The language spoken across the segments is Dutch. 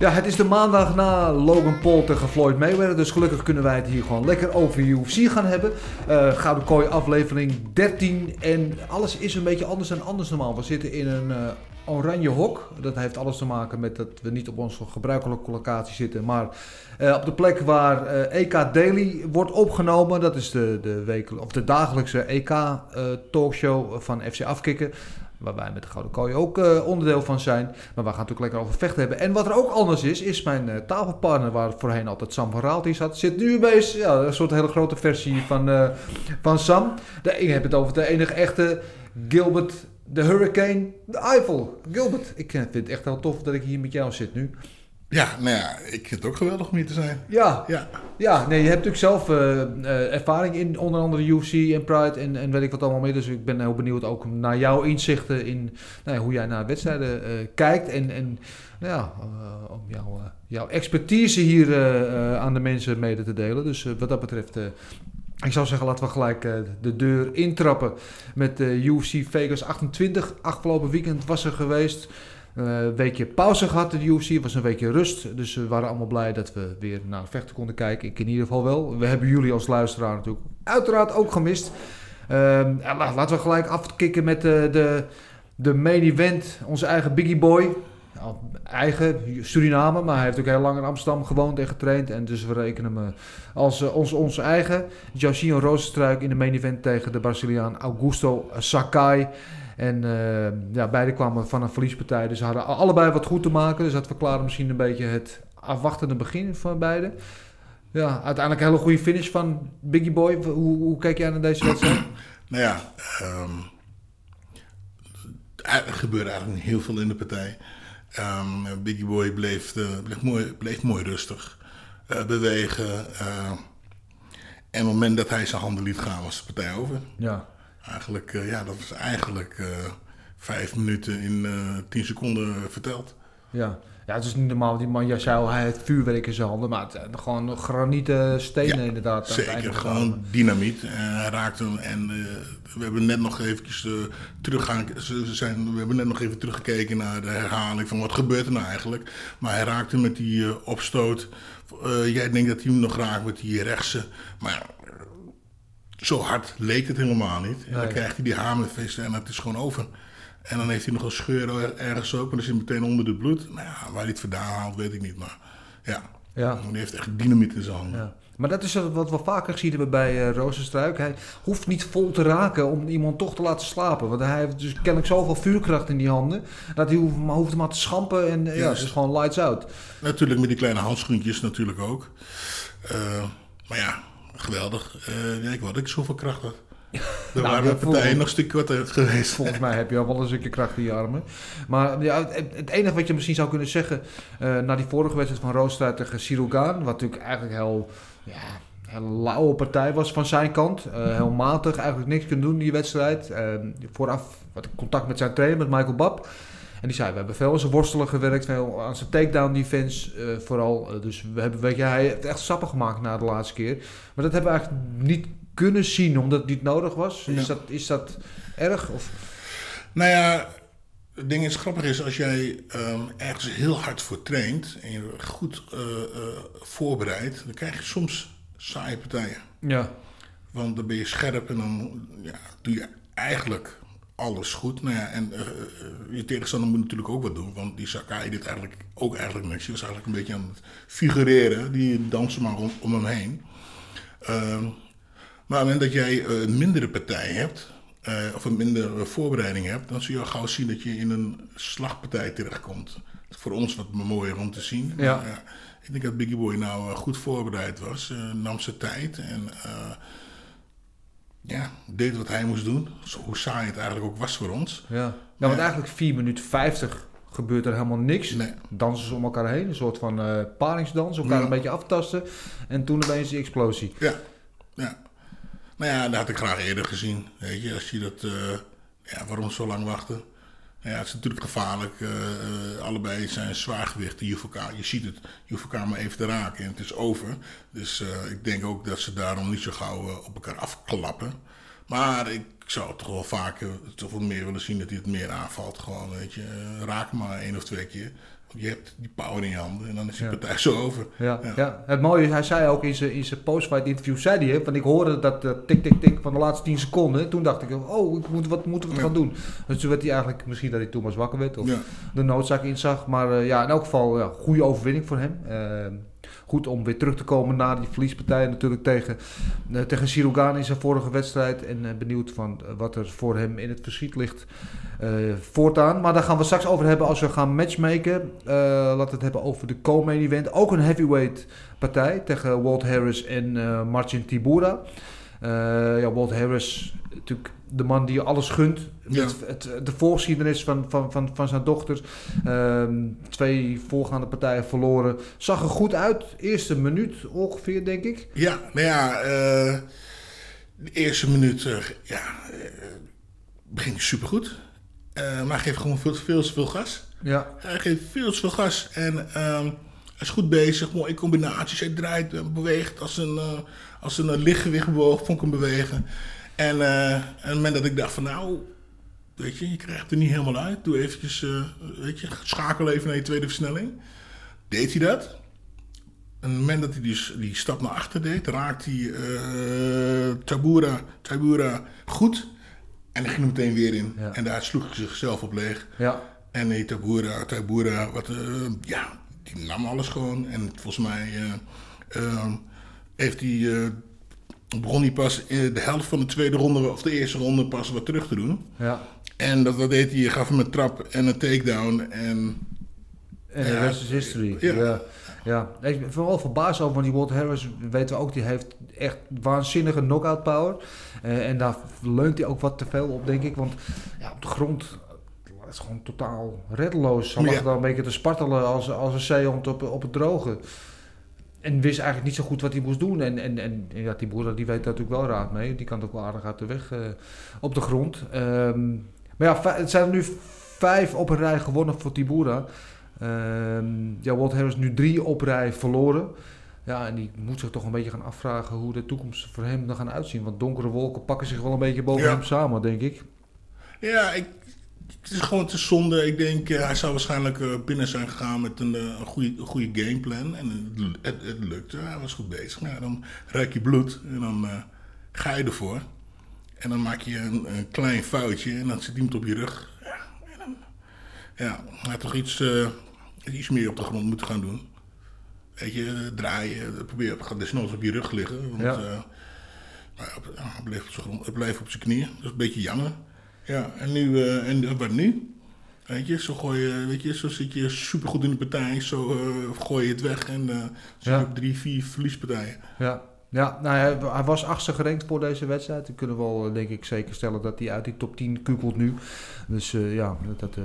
Ja, het is de maandag na Logan Paul tegen Floyd Mayweather. Dus gelukkig kunnen wij het hier gewoon lekker over UFC gaan hebben. Uh, Gouden Kooi aflevering 13. En alles is een beetje anders dan anders normaal. We zitten in een uh, oranje hok. Dat heeft alles te maken met dat we niet op onze gebruikelijke locatie zitten. Maar uh, op de plek waar EK Daily wordt opgenomen. Dat is de, de, week, of de dagelijkse EK talkshow van FC Afkikken. Waar wij met de Gouden Kooi ook uh, onderdeel van zijn. Maar we gaan natuurlijk lekker over vechten hebben. En wat er ook anders is, is mijn uh, tafelpartner, waar voorheen altijd Sam van Raaltje zat. Zit nu opeens ja, een soort hele grote versie van, uh, van Sam. De, ik heb het over de enige echte Gilbert, de Hurricane, de Eiffel. Gilbert, ik vind het echt heel tof dat ik hier met jou zit nu. Ja, nou ja, ik vind het ook geweldig om hier te zijn. Ja, Ja, ja nee, je hebt natuurlijk zelf uh, uh, ervaring in onder andere UFC en Pride en, en weet ik wat allemaal meer. Dus ik ben heel benieuwd ook naar jouw inzichten in nou ja, hoe jij naar wedstrijden uh, kijkt. En, en nou ja, om jouw, jouw expertise hier aan de mensen mede te delen. Dus wat dat betreft... ik zou zeggen, laten we gelijk de deur intrappen met UFC Vegas 28. Afgelopen weekend was er geweest. Een uh, weekje pauze gehad in de UFC, was een weekje rust. Dus we waren allemaal blij dat we weer naar vechten konden kijken. Ik in ieder geval wel. We hebben jullie als luisteraar natuurlijk uiteraard ook gemist. Uh, laten we gelijk afkicken met de, de, de main event. Onze eigen Biggie Boy. Eigen Suriname, maar hij heeft ook heel lang in Amsterdam gewoond en getraind. En dus we rekenen hem als uh, ons, onze eigen. Josinho Rozenstruik in de main event tegen de Braziliaan Augusto Sakai. En uh, ja, beide kwamen van een verliespartij, dus ze hadden allebei wat goed te maken. Dus dat verklaarde misschien een beetje het afwachtende begin van beide. Ja, uiteindelijk een hele goede finish van Biggie Boy. Hoe, hoe kijk jij naar deze wedstrijd? nou ja, um, er gebeurde eigenlijk heel veel in de partij. Um, Biggie Boy bleef, uh, bleef, mooi, bleef mooi rustig uh, bewegen. Uh, en op het moment dat hij zijn handen liet gaan, was de partij over. Ja. Eigenlijk, uh, ja, dat was eigenlijk uh, vijf minuten in uh, tien seconden verteld. Ja. ja, het is niet normaal. Die man, jij zei al, hij heeft vuurwerk in zijn handen. Maar het, gewoon granieten stenen ja, inderdaad. Zeker, gewoon dynamiet. En hij raakte hem en we hebben net nog eventjes teruggaan. Ze zijn, we hebben net nog even teruggekeken naar de herhaling van wat gebeurt er nou eigenlijk. Maar hij raakte met die opstoot. jij denkt dat hij hem nog raakt met die rechtse. Maar zo hard leek het helemaal niet. En nee. dan krijgt hij die hamervesten en het is gewoon over. En dan heeft hij nog een scheur ergens ook, maar dan zit meteen onder de bloed. Nou ja, waar hij het vandaan haalt, weet ik niet. Maar ja, ja. die heeft echt dynamiet in zijn handen. Ja. Maar dat is wat we vaker zien hebben bij uh, Rozenstruik. Hij hoeft niet vol te raken om iemand toch te laten slapen. Want hij heeft dus kennelijk zoveel vuurkracht in die handen. Dat hij hoeft, maar hoeft maar te schampen en ja, het is gewoon lights out. Natuurlijk met die kleine handschoentjes natuurlijk ook. Uh, maar ja, geweldig. Uh, ja, ik wou dat ik zoveel kracht had. Er Nou, waren de partijen nog een stuk wat geweest. Volgens mij heb je al wel een stukje kracht in je armen. Maar ja, het, het enige wat je misschien zou kunnen zeggen... eh, na die vorige wedstrijd van Roosteruit tegen Sirogaan... wat natuurlijk eigenlijk heel... Ja, een lauwe partij was van zijn kant. Eh, heel matig, eigenlijk niks kunnen doen in die wedstrijd. Eh, vooraf ik contact met zijn trainer, met Michael Bab. En die zei, we hebben veel aan zijn worstelen gewerkt, veel aan zijn takedown defense eh, vooral. Eh, dus we hebben, weet je, hij heeft echt stappen gemaakt na de laatste keer. Maar dat hebben we eigenlijk niet kunnen zien, omdat het niet nodig was. Is, Ja. dat, is dat erg? Of... Nou ja, het ding is grappig is als jij ehm, ergens heel hard voor traint en je goed eh, voorbereidt, dan krijg je soms saaie partijen. Ja. Want dan ben je scherp en dan ja, doe je eigenlijk alles goed. Nou ja, en eh, eh, je tegenstander moet natuurlijk ook wat doen. Want die Sakai dit eigenlijk ook eigenlijk niks. Die was eigenlijk een beetje aan het figureren. Die dansen maar om, om hem heen. Ehm, maar op het moment dat jij eh, een mindere partij hebt... of een mindere voorbereiding hebt... dan zul je al gauw zien dat je in een slagpartij terechtkomt. Voor ons wat mooier om te zien. Ja. Maar, ik denk dat Biggie Boy nou goed voorbereid was. nam zijn tijd en... ja, deed wat hij moest doen. Zo- Hoe saai het eigenlijk ook was voor ons. Ja. ja, want eigenlijk 4 minuten 50 gebeurt er helemaal niks. Nee. Dansen ze om elkaar heen. Een soort van eh paringsdans. Elkaar Ja. een beetje aftasten. En toen opeens die explosie. Ja, ja. Nou ja, dat had ik graag eerder gezien. Weet je, als je dat... eh, ja, waarom zo lang wachten? Ja, het is natuurlijk gevaarlijk. eh, eh, allebei zijn zwaargewichten. Je je ziet het, je hoeft elkaar maar even te raken en het is over. Dus eh, ik denk ook dat ze daarom niet zo gauw op elkaar afklappen. Maar ik zou toch wel vaker, toch wel meer willen zien dat hij het meer aanvalt. Gewoon, weet je, raak maar één of twee keer. Je hebt die power in je handen en dan is die Ja. partij zo over. Ja, ja. het mooie is, hij zei ook in zijn, in zijn post-fight interview, zei hij, want ik hoorde dat eh, tik, tik, tik van de laatste 10 seconden. Toen dacht ik, oh, ik moet, wat moeten we Ja. gaan doen? Dus toen werd hij eigenlijk, misschien dat hij Thomas wakker werd of de noodzaak inzag. Maar eh, ja, in elk geval, ja, goede overwinning voor hem. Eh, goed om weer terug te komen na die verliespartij natuurlijk tegen, uh, tegen Sirogan in zijn vorige wedstrijd. En uh, benieuwd van wat er voor hem in het verschiet ligt voortaan. Maar daar gaan we straks over hebben als we gaan matchmaken. Laten we het hebben over de co-main event. Ook een heavyweight partij tegen Walt Harris en Marcin Tibura. ja, Walt Harris, natuurlijk de man die je alles gunt. Ja. Het, de voorgeschiedenis van, van, van, van zijn dochter. Um, twee voorgaande partijen verloren. Zag er goed uit. Eerste minuut ongeveer, denk ik. Ja, nou ja, uh, de eerste minuut uh, ja, uh, begint supergoed. Maar hij geeft gewoon veel, veel te veel gas. Ja. Hij geeft veel te veel gas. En um, hij is goed bezig. Mooie combinaties. Hij draait en beweegt als een, als een lichtgewicht bewoog. Vond ik hem bewegen. En uh, op het moment dat ik dacht van nou, weet je, je krijgt er niet helemaal uit. Doe eventjes, uh, weet je, schakel even naar je tweede versnelling. Deed hij dat. En op het moment dat hij die, die stap naar achter deed, raakte hij uh, Tabura, Tabura goed. En hij ging er meteen weer in. Ja. En daar sloeg hij zichzelf op leeg. Ja. En nee, Tabura, Tabura, wat, ja, die nam alles gewoon. En volgens mij heeft hij begon hij pas in de helft van de tweede ronde of de eerste ronde pas wat terug te doen. Ja. En dat, dat deed hij, gaf hem een trap en een takedown en... En de rest is history. Ja. ja. ja. Ik ben wel verbaasd over, want die Walt Harris, weten we ook, die heeft echt waanzinnige knockout power. Uh, en daar leunt hij ook wat te veel op, denk ik. Want ja, op de grond is gewoon totaal reddeloos. Hij lag ja. dan een beetje te spartelen als, als een zeehond op, op het droge. En wist eigenlijk niet zo goed wat hij moest doen. En, en, en ja, die broer die weet daar natuurlijk wel raad mee. Die kan ook wel aardig uit de weg uh, op de grond. Um, maar ja, het zijn er nu vijf op een rij gewonnen voor Tibura. Um, ja, Walt Harris nu drie op rij verloren. Ja, en die moet zich toch een beetje gaan afvragen hoe de toekomst voor hem dan gaan uitzien. Want donkere wolken pakken zich wel een beetje boven ja. hem samen, denk ik. Ja, ik, het is gewoon te zonde. Ik denk, uh, hij zou waarschijnlijk uh, binnen zijn gegaan met een, uh, een, goede, goede gameplan. En het, het, het, lukte. Hij was goed bezig. Ja, dan ruik je bloed en dan ga je ervoor. En dan maak je een, een, klein foutje en dan zit iemand op je rug. Ja, en dan, ja hij had toch iets, iets meer op de grond moeten gaan doen. Weet je, draaien, probeer desnoods op je rug liggen. Want ja. maar hij bleef op zijn grond, hij bleef op zijn knieën. Dat is een beetje jammer. Ja, en nu, uh, en wat nu? Weet je, zo gooi je, weet je, zo zit je supergoed in de partij, zo uh, gooi je het weg en uh, zo ja. drie, vier verliespartijen. Ja, ja nou, hij, hij was achtste gerankt voor deze wedstrijd. We kunnen wel, denk ik, zeker stellen dat hij uit die top 10 kukelt nu. Dus ja, dat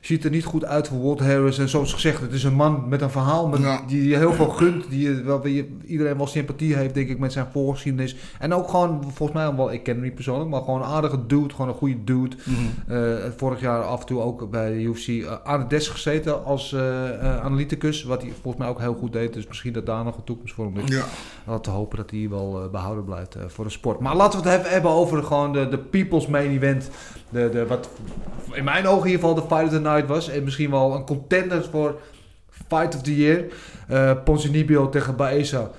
ziet er niet goed uit voor Walt Harris. En zoals gezegd, het is een man met een verhaal met, ja. die je heel veel gunt. Die waarbij iedereen wel sympathie heeft, denk ik, met zijn voorgeschiedenis. En ook gewoon, volgens mij, wel, ik ken hem niet persoonlijk, maar gewoon een aardige dude. Gewoon een goede dude. Mm -hmm. uh, vorig jaar af en toe ook bij de UFC uh, aan het desk gezeten als uh, analyticus. Wat hij volgens mij ook heel goed deed. Dus misschien dat daar nog een toekomst voor hem ligt. Ja. Laten te hopen dat hij wel behouden blijft voor de sport. Maar laten we het even hebben over gewoon de, de People's Main Event. De, de, wat in mijn ogen in ieder geval de Fight of the Night was. En misschien wel een contender voor Fight of the Year. Uh, Ponzinibbio tegen Baeza.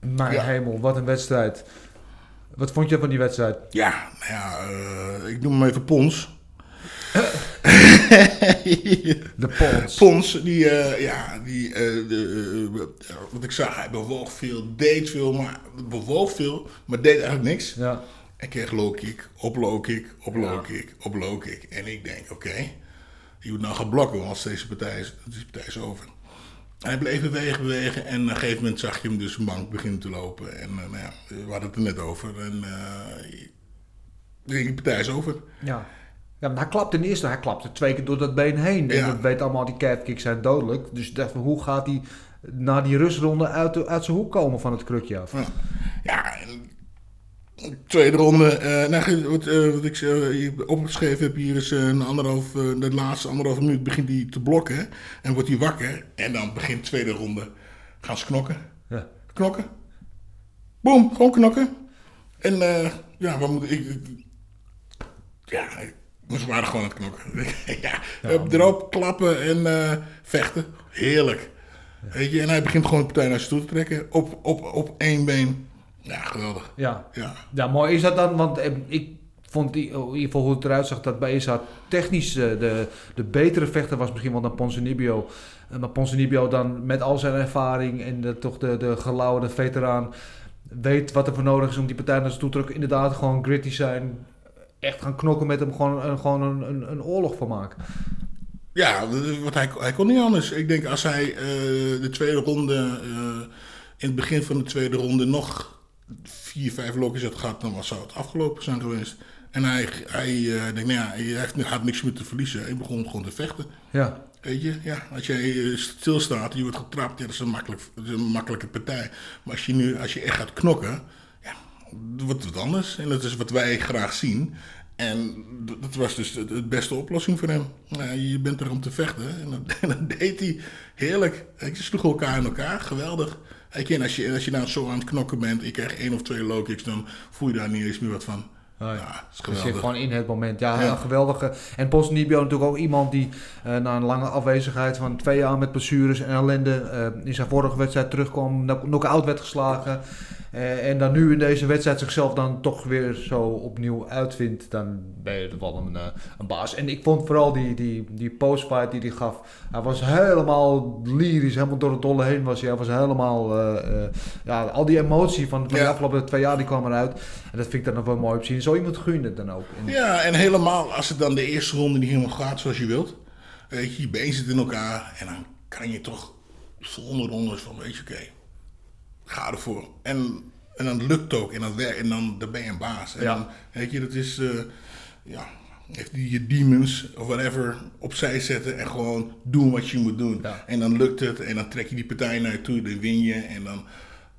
Mijn ja. hemel, wat een wedstrijd. Wat vond je van die wedstrijd? Ja, ja, eh, ik noem hem even Pons. De Pons. Pons, die, eh, ja, die, eh, de, eh, wat ik zag, hij bewoog veel, deed veel, maar bewoog veel, maar deed eigenlijk niks. Ja. En kreeg low kick, op low kick, op low kick, op low kick. En ik denk, oké, je moet nou gaan blokken, want deze partij is, deze partij is over. Hij bleef bewegen, bewegen en op een gegeven moment zag je hem dus een bank beginnen te lopen. En eh, nou ja, we hadden het er net over. En ik denk, die partij is over. Ja. Ja, maar hij klapte in eerste, hij klapte twee keer door dat been heen. En Ja. we weten allemaal, die calfkicks zijn dodelijk. Dus ik dacht, van, hoe gaat hij na die rustronde uit, de- uit zijn hoek komen van het krukje af? Ja, ja en tweede ronde. nou, goed, wat, eh, wat ik hier opgeschreven heb hier is een anderhalf, de laatste anderhalf minuut begint hij te blokken. En wordt hij wakker. En dan begint de tweede ronde. Gaan ze knokken. Ja. Knokken. Boom, gewoon knokken. En ja, wat moet ik... Ja, ze waren gewoon aan het knokken. ja, erop klappen en vechten. Heerlijk. Weet je, en hij begint gewoon de partij naar zich toe te trekken. Op, op, op één been. Ja, geweldig. Ja. Ja. Ja, mooi is dat dan, want eh, ik vond die, oh, in ieder geval hoe het eruit zag, dat bij Isa technisch eh, de, de betere vechter was misschien wel dan Ponzinibbio. Eh, maar Ponzinibbio dan met al zijn ervaring en de, toch de, de gelauwerde veteraan weet wat er voor nodig is om die partij naar zich toe te trekken. Inderdaad gewoon gritty zijn, echt gaan knokken met hem, gewoon, een, gewoon een, een, een oorlog van maken. Ja, want hij, hij kon niet anders. Ik denk als hij de tweede ronde, in het begin van de tweede ronde nog vier, vijf lokjes had gehad, dan was, zou het afgelopen zijn geweest. En hij, hij eh, denkt, nou ja, hij heeft, had niks meer te verliezen. Hij begon gewoon te vechten. Ja, Weet je, ja, als jij eh, stilstaat en je wordt getrapt, ja, dat is een, makkelijk, dat is een makkelijke partij. Maar als je nu, als je echt gaat knokken, ja, wordt het anders. En dat is wat wij graag zien. En dat was dus de, beste oplossing voor hem. Ja, je bent er om te vechten. En dat, en dat deed hij heerlijk. Je sloeg elkaar in elkaar, geweldig. Als je, als je nou zo aan het knokken bent, en je krijgt één of twee low kicks, dan voel je daar niet eens meer wat van. Ja, dat is je zit geweldig. gewoon in het moment. Ja, Ja. een geweldige. En Ponzinibbio natuurlijk ook iemand die eh, na een lange afwezigheid van twee jaar met blessures en ellende eh, in zijn vorige wedstrijd terugkwam, knock- knock-out werd geslagen. Eh, en dan nu in deze wedstrijd zichzelf dan toch weer zo opnieuw uitvindt, dan ben je wel een, eh, een baas. En ik vond vooral die, die, die postfight die hij gaf, hij was helemaal lyrisch, helemaal door het dolle heen was hij. Hij was helemaal, eh, ja, al die emotie van, van Ja. de afgelopen twee jaar die kwam eruit. En dat vind ik dan nog wel mooi op zien. Zo iemand gun het dan ook. En- Ja, en helemaal als het dan de eerste ronde niet helemaal gaat zoals je wilt. Weet je, je been zit in elkaar en dan kan je toch volgende rondes van, weet je, oké, ga ervoor. En, en dan lukt het ook en dan, en dan, dan ben je een baas. En Ja. dan, weet je, dat is, eh, ja, heeft die je demons of whatever opzij zetten en gewoon doen wat je moet doen. Ja. En dan lukt het en dan trek je die partij naar je toe, dan win je en dan,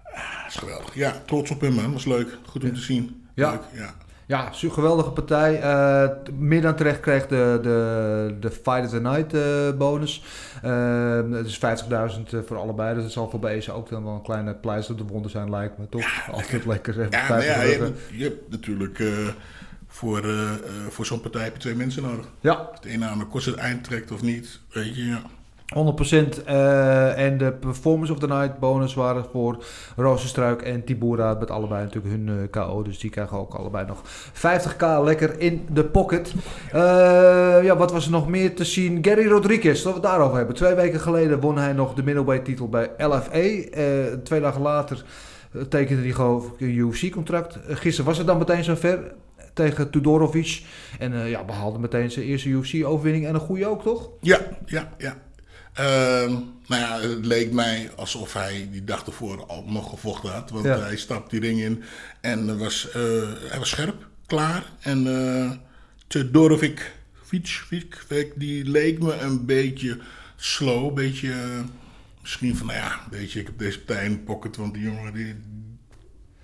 ah, dat is geweldig. Ja, trots op hem man, was leuk, goed om te zien. Ja. Leuk, ja. Ja, su- geweldige partij. Eh, t- meer dan terecht kreeg de, de, de Fight of the Night eh, bonus. Eh, het is 50.000 voor allebei. Dus het zal voor Bezen ook dan wel een kleine pleister op de wonden zijn, lijkt me toch? Altijd lekker. Even Ja, 50 ja, je, hebt, je hebt natuurlijk eh, voor, eh, eh, voor zo'n partij heb je twee mensen nodig. Ja, de een namelijk kort het eind trekt of niet, weet je, ja. 100%. eh, en de Performance of the Night bonus waren voor Rozenstruik en Tibura. Met allebei natuurlijk hun eh, KO. Dus die krijgen ook allebei nog 50k lekker in de pocket. Eh, ja, wat was er nog meer te zien? Gary Rodriguez, dat we het daarover hebben. Twee weken geleden won hij nog de middleweight titel bij LFA. Twee dagen later tekende hij gewoon een UFC-contract. gisteren was het dan meteen zover tegen Tudorovic. En ja, behaalde meteen zijn eerste UFC-overwinning. En een goede ook, toch? Ja, ja, ja. Nou ja, het leek mij alsof hij die dag ervoor al nog gevochten had. Want Ja. hij stapte die ring in en was, eh, hij was scherp, klaar. En eh Todorovic, Vic, Vic, Vic, die leek me een beetje slow. Een beetje, eh, misschien van, nou ja, weet je, ik heb deze partij in de pocket. Want die jongen, die,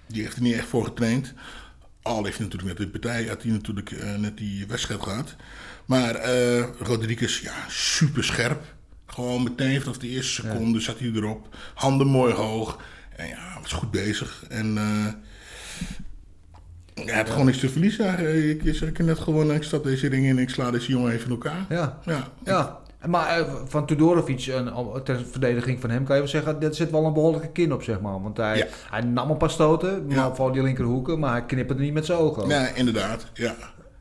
die heeft er niet echt voor getraind. Al heeft natuurlijk net die partij, had hij natuurlijk net die wedstrijd gehad. Maar eh Rodriguez, ja, super scherp. Gewoon meteen vanaf de eerste seconde zat hij erop. Handen mooi hoog. En ja, was goed bezig. En eh hij had gewoon niks te verliezen. Ik, ik, ik net gewoon, ik stap deze ring in en ik sla deze jongen even in elkaar. Ja. Ja, Ja, Maar eh, van Tudorovic, om- ter verdediging van hem, kan je wel zeggen, dat zit wel een behoorlijke kin op, zeg maar. Want hij, Ja. hij nam een paar stoten, maar Ja. vooral die linkerhoeken, maar hij knipperde niet met zijn ogen. Nee, inderdaad. Ja,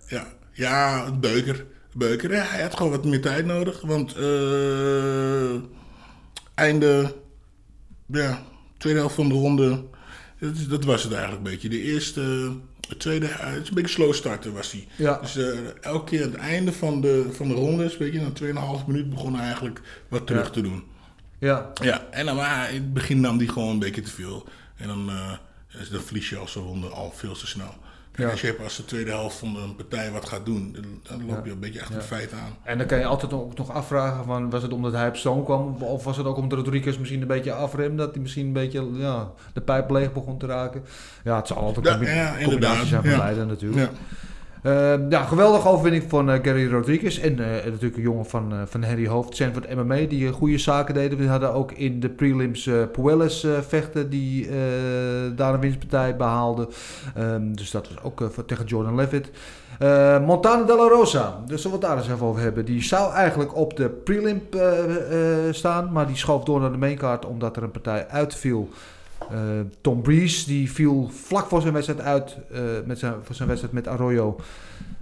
ja. ja het Beuker. Beuker, ja, hij had gewoon wat meer tijd nodig. Want eh einde, ja, tweede helft van de ronde, dat, dat was het eigenlijk een beetje. De eerste, de tweede, eh, het is een beetje slow starter was hij. Ja. Dus eh, elke keer aan het einde van de, van de ronde, is een beetje na 2,5 minuut, begon hij eigenlijk wat terug Ja. te doen. Ja, Ja, en dan, maar in het begin nam die gewoon een beetje te veel. En dan, is dan verlies je als een ronde al veel te snel. Ja. Als je als de tweede helft van een partij wat gaat doen, dan loop je een beetje achter de feiten aan. en dan kan je altijd ook nog afvragen, van, was het omdat hij op stoom kwam, of was het ook omdat Rodriguez misschien een beetje afremde, dat hij misschien een beetje ja, de pijp leeg begon te raken. Ja, het zal altijd een combinatie zijn van beide natuurlijk. Ja. Eh, ja, geweldige overwinning van eh, Gary Rodriguez. En eh, natuurlijk een jongen van, eh, van Harry Hoofd, Sanford MMA, die goede zaken deden. We hadden ook in de prelims Puelles vechten, die daar een winstpartij behaalde. Ehm, dus dat was ook tegen Jordan Levitt. Eh, Montana de la Rosa, dus zullen we het daar eens even over hebben. Die zou eigenlijk op de prelim staan, maar die schoof door naar de maincard omdat er een partij uitviel. Eh, Tom Breeze die viel vlak voor zijn wedstrijd uit, eh, met zijn, voor zijn wedstrijd met Arroyo.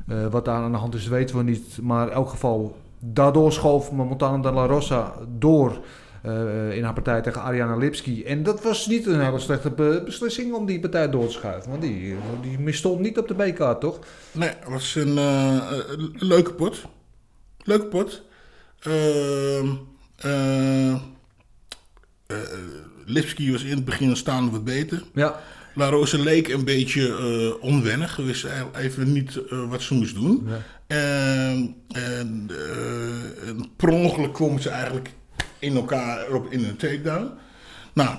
Eh, wat daar aan de hand is, weten we niet. Maar in elk geval, daardoor schoof Montana de la Rosa door in haar partij tegen Ariana Lipski. En dat was niet een hele slechte be- beslissing om die partij door te schuiven. Want die, die misstond niet op de B-kaart, toch? Nee, het was een, leuke pot. Leuke pot. Ehm eh, eh, Lipski was in het begin staande wat beter. Ja, La Rosa leek een beetje eh, onwennig. We wisten eigenlijk even niet eh, wat ze moest doen. Ja. En, en, eh, en per ongeluk kwamen ze eigenlijk in elkaar op, in een takedown. Nou,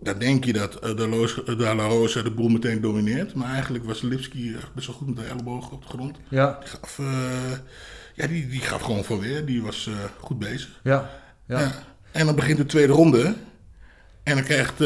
dan denk je dat de, Loos- de La Rosa de boel meteen domineert. Maar eigenlijk was Lipski best wel goed met de ellebogen op de grond. ja, Die gaf, ja, die, die gaf gewoon van weer. Die was goed bezig. ja. Ja. En dan begint de tweede ronde. En dan krijgt eh,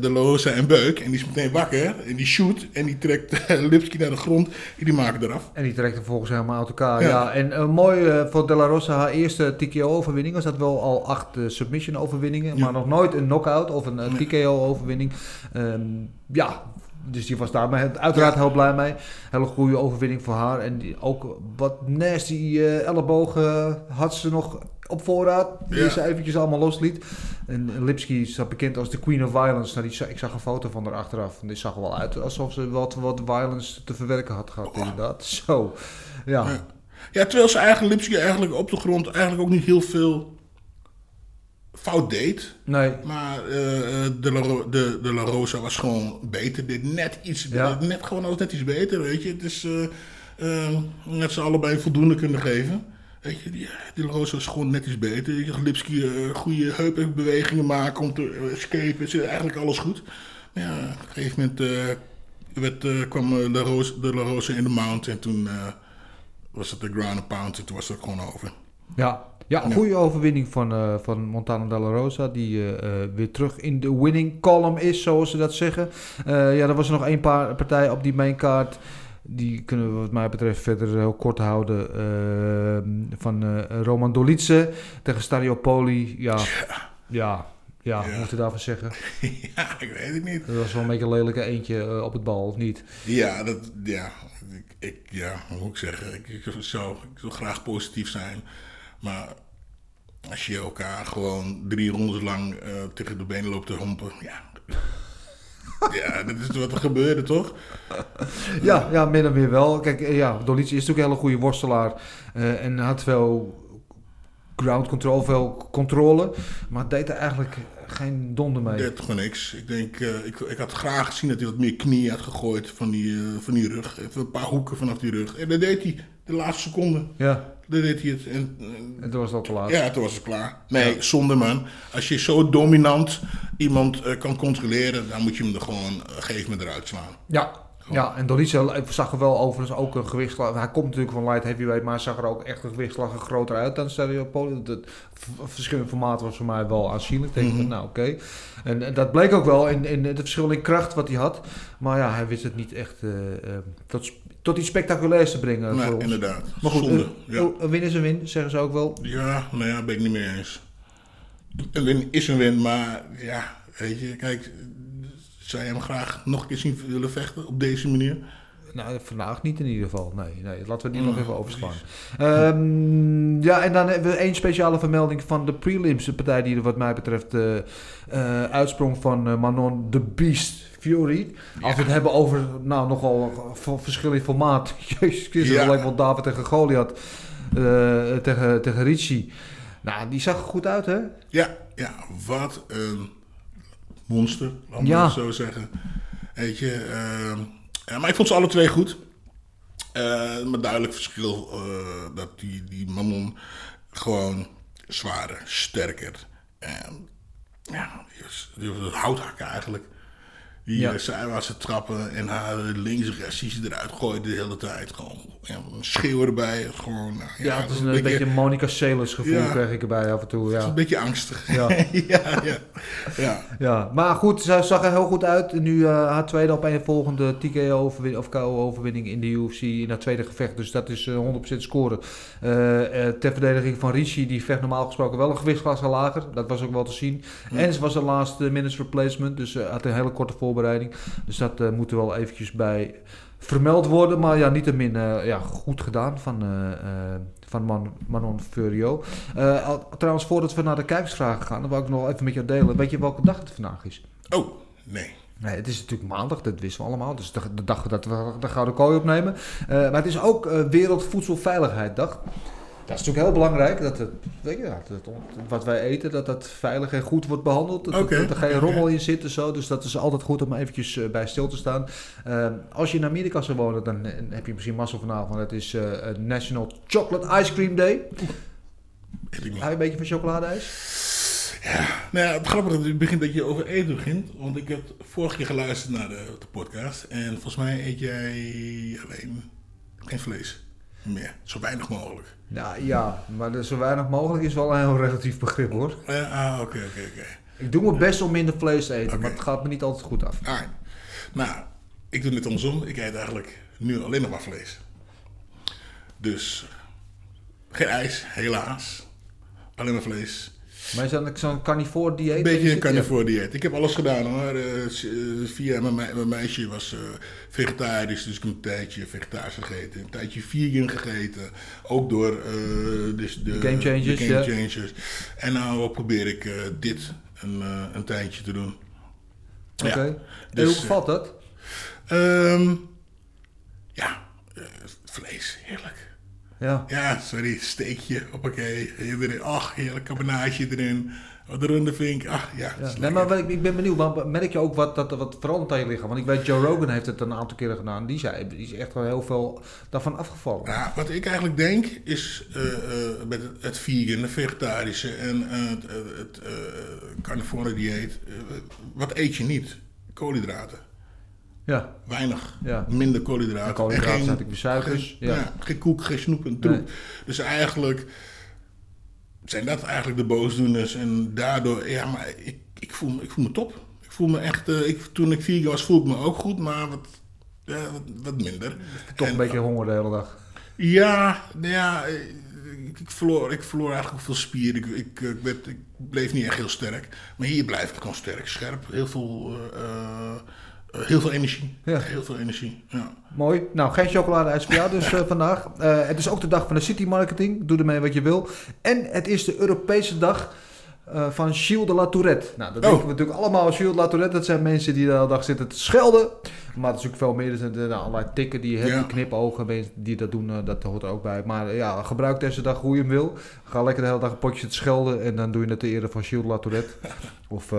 de Loza een beuk. En die is meteen wakker. En die shoot. En die trekt eh, Lipski naar de grond. En die maken eraf. En die trekt er volgens helemaal uit elkaar. Ja. Ja. en eh, mooi voor De La Rosa, haar eerste TKO-overwinning. Was dat wel al acht submission-overwinningen. Ja. Maar nog nooit een knockout of een TKO-overwinning. Ehm, ja, dus die was daar maar uiteraard heel blij mee. Hele goede overwinning voor haar. En die, ook wat nasty eh, ellebogen had ze nog op voorraad. Die ze eventjes allemaal losliet. En Lipski staat bekend als de Queen of Violence. Nou, die, ik zag een foto van haar achteraf. En die zag er wel uit alsof ze wat, wat violence te verwerken had gehad, inderdaad. Zo, ja. Ja. Ja, terwijl ze eigenlijk Lipski eigenlijk op de grond eigenlijk ook niet heel veel fout deed. Nee, Maar eh, eh, de, La, de, de La Rosa was gewoon beter. Deed net iets, Ja. net gewoon alles net iets beter, weet je. Het is eh, eh, net ze allebei voldoende kunnen geven. Weet je, die, die was gewoon net iets beter. Je zag Lipski eh, goede heupbewegingen maken om te uh, escapen. Ze- Eigenlijk alles goed. Maar ja, op een gegeven moment eh, werd, eh, kwam eh, La Rosa, de La Rosa in de mount. En toen was het de ground and pound. En toen was het gewoon over. ja. Ja, een goede overwinning van, eh, van Montana de la Rosa, die weer terug in de winning column is, zoals ze dat zeggen. Ja, er was er nog één paar partij op die maincard. Die kunnen we wat mij betreft verder heel kort houden. eh, van eh, Roman Dolice tegen Stadio Poli. Ja, ja, ja, wat moet je daarvan zeggen? ja, ik weet het niet. Dat was wel een beetje een lelijke eentje eh, op het bal, of niet? Ja, dat, ja, ik, ik, ja, hoe moet ik zeggen? Ik, ik, zou, ik wil graag positief zijn. Maar als je elkaar gewoon drie rondes lang eh, tegen de benen loopt te hompen, ja. ja, dat is wat er gebeurde, toch? Ja, ja, min of meer wel. Kijk, eh, ja, Dolice is natuurlijk een hele goede worstelaar. eh, en had veel ground control, veel controle. Maar deed er eigenlijk geen donder mee. Deed gewoon niks. Ik denk, eh, ik, ik had graag gezien dat hij wat meer knieën had gegooid van die, van die rug. Even een paar hoeken vanaf die rug. En dat deed hij de laatste seconde. Ja, Deed hij het. En, en- en toen was het al te laat. Ja, toen was het klaar. Nee, zonde man. Als je zo dominant iemand eh, kan controleren, dan moet je hem er gewoon uh, gegeven moment eruit slaan. Ja, ja en Dolice zag er wel overigens ook een gewichtslag. Hij komt natuurlijk van light heavyweight, maar zag er ook echt een gewichtslag groter uit dan Stadio Poli. Het v- verschillende formaten was voor mij wel aanzienlijk. Ik denk van, nou oké. En, en dat bleek ook wel in, in het verschil in kracht wat hij had. Maar ja, hij wist het niet echt eh, eh, tot, tot iets spectaculairs te brengen Nee, voor ons. inderdaad. Maar goed, Zonde, een- ja. win is een win, zeggen ze ook wel. Ja, nou ja, ben ik niet mee eens. Een win is een win, maar ja, weet je, kijk, zou je hem graag nog een keer zien willen vechten op deze manier? Nou, vandaag niet in ieder geval. Nee, nee laten we die Oh, nog even overslaan. Ehm, ja, en dan hebben we één speciale vermelding van de prelims. De partij die er wat mij betreft eh, uitsprong van eh, Manon de Beast Fury. Als we het hebben over nou, nogal v- verschil in formaat. Jezus Christus, Ja. ja. lijkt wel David tegen Goliath. eh, tegen, tegen Ricci. Nou, die zag er goed uit, hè? Ja, ja, wat een monster, laat Ja. het zo zeggen. Weet je, ehm, maar ik vond ze alle twee goed. Eh, maar duidelijk verschil eh, dat die, die Mammon gewoon zwaarder, sterker. En ja, die was, die eigenlijk. Die Ja. ja. zijwaartse trappen en haar linksrechts eruit gooide de hele tijd. Gewoon ja, een schreeuw erbij. Gewoon, nou, Ja, het is een, beetje, Monica Seles gevoel Ja. krijg ik erbij af en toe. Ja. een beetje angstig. Ja. ja, ja, ja. Ja, maar goed, zij zag er heel goed uit. Nu eh, haar tweede op een volgende TKO-overwinning of KO-overwinning in de UFC in haar tweede gevecht. Dus dat is eh, 100% scoren. Eh, eh, ter verdediging van Ricci, die vecht normaal gesproken wel een gewichtsklasse lager. Dat was ook wel te zien. En ze was de laatste minutes replacement, dus eh, had een hele korte voorbereiding. Dus dat eh, moet er wel eventjes bij vermeld worden. Maar ja, niettemin eh ja, goed gedaan van, eh, van Man, Manon Furio. Trouwens, voordat we naar de kijkersvragen gaan, dan wil ik nog even met jou delen. Weet je welke dag het vandaag is? Oh, nee. Nee, het is natuurlijk maandag, dat wisten we allemaal. Dus de, de dag dat we de Gouden Kooi opnemen. Maar het is ook Wereldvoedselveiligheiddag. Dat is natuurlijk heel belangrijk, dat, het, weet je, dat het, wat wij eten, dat dat veilig en goed wordt behandeld. Dat, dat er geen rommel in zit en zo. Dus dat is altijd goed om eventjes eh, bij stil te staan. Eh, als je in Amerika zou wonen, dan eh, heb je misschien massa vanavond. Het is eh, National Chocolate Ice Cream Day. Weet ik niet. Hou een beetje van chocoladeijs? Nou ja, het grappige is, het begint dat je over eten begint. Want ik heb vorige keer geluisterd naar de, de podcast. En volgens mij eet jij alleen geen vlees meer. Zo weinig mogelijk. Nou ja, maar er zo weinig mogelijk is wel een heel relatief begrip hoor. Eh, ah, oké, oké, oké. Ik doe mijn best om minder vlees te eten, maar het gaat me niet altijd goed af. Alright. Nou, ik doe het andersom. Ik eet eigenlijk nu alleen nog maar vlees. Dus geen ijs, helaas. Alleen maar vlees. Maar is dat zo'n carnivore dieet? Een beetje een carnivore dieet. Ik heb alles gedaan hoor. Eh, eh, via mijn, mijn meisje was eh, vegetarisch, dus ik heb een tijdje vegetarisch gegeten. Een tijdje vegan gegeten. Ook door dus de, De Game Changers, de Game. En nou probeer ik dit een, een tijdje te doen. Ja. Oké. En dus, hoe bevalt dat? Ehm, ja, vlees, heerlijk. Ja. Ja, sorry, steekje, hoppakee. Erin, ach, heerlijk carbonaatje erin. Wat een runde vink, ach ja. Nee, maar ik, ik ben benieuwd, maar merk je ook wat, dat wat verandert aan je lichaam? Want ik weet, Joe Rogan heeft het een aantal keren gedaan. Die, zei, die is echt wel heel veel daarvan afgevallen. Ja, wat ik eigenlijk denk is eh, eh, met het, het vegan, het vegetarische en eh, het, het carnivore dieet. wat eet je niet? Koolhydraten. Ja. Weinig. Ja. Minder koolhydraten. En koolhydraten En geen- natuurlijk weer suikers, Geen, ja. ja, geen koek, geen snoep en troep. Nee. Dus eigenlijk zijn dat eigenlijk de boosdoeners. En daardoor, ja, maar ik, ik, voel, me- ik voel me top. Ik voel me echt, eh, ik, toen ik vegan was, voelde ik me ook goed, maar wat, ja, wat, wat minder. Toch En- een beetje honger de hele dag. ja, ja, eh, ik, ik, verloor, ik verloor eigenlijk veel spier. Ik, ik, ik, werd, ik bleef niet echt heel sterk. Maar hier blijf ik gewoon sterk, scherp. Heel veel, eh, eh, eh, heel veel energie. Ja. Heel veel energie, ja. Mooi. Nou, geen chocoladeijs voor jou dus eh, vandaag. Eh, het is ook de dag van de city marketing. Doe ermee wat je wil. En het is de Europese dag eh, van Gilles de la Tourette. Nou, dat Oh. denken we natuurlijk allemaal. Gilles de la Tourette, dat zijn mensen die de hele dag zitten te schelden. Maar het is natuurlijk veel meer. Er zijn nou, allerlei tikken die, hebben, Ja. die knipogen, die dat doen, eh, dat hoort er ook bij. Maar eh, ja, gebruik deze dag hoe je hem wil. Ga lekker de hele dag een potje te schelden. En dan doe je het ter ere van Gilles de la Tourette. of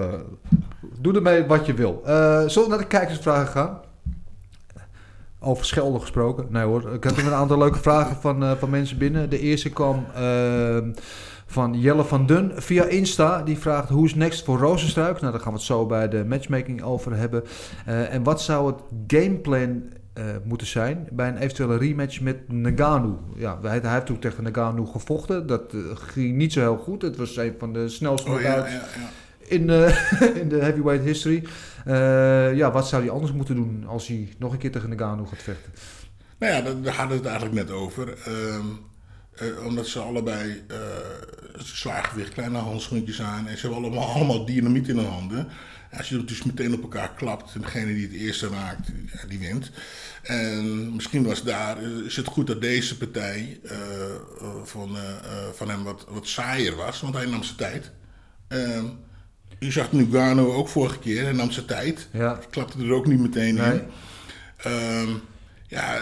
doe ermee wat je wil. Zullen we naar de kijkersvragen gaan? Over schelden gesproken. Nee hoor, ik er een aantal leuke vragen van, van mensen binnen. De eerste kwam ehm, van Jelle van Dun via Insta. Die vraagt hoe is next voor Rozenstruik? Nou, daar gaan we het zo bij de matchmaking over hebben. Eh, en wat zou het gameplan eh, moeten zijn bij een eventuele rematch met Nagano? Ja, hij, hij heeft toen tegen Nagano gevochten. Dat eh, ging niet zo heel goed. Het was een van de snelste Oh ja, knockouts ja, ja. in, in de heavyweight history. Ja, wat zou hij anders moeten doen als hij nog een keer tegen Nagano gaat vechten? Nou ja, daar, daar hadden we het eigenlijk net over. Ehm, eh, omdat ze allebei eh zwaargewicht, kleine handschoentjes aan. En ze hebben allemaal, allemaal dynamiet in hun handen. En als je het dus meteen op elkaar klapt, en degene die het eerste raakt, ja, die wint. En misschien was daar, eh, is het goed dat deze partij van, van hem wat, wat saaier was, want hij nam zijn tijd. Ehm, je zag Nugano ook vorige keer, hij nam zijn tijd. Ja. Klapte er ook niet meteen Nee. in. Ehm, ja,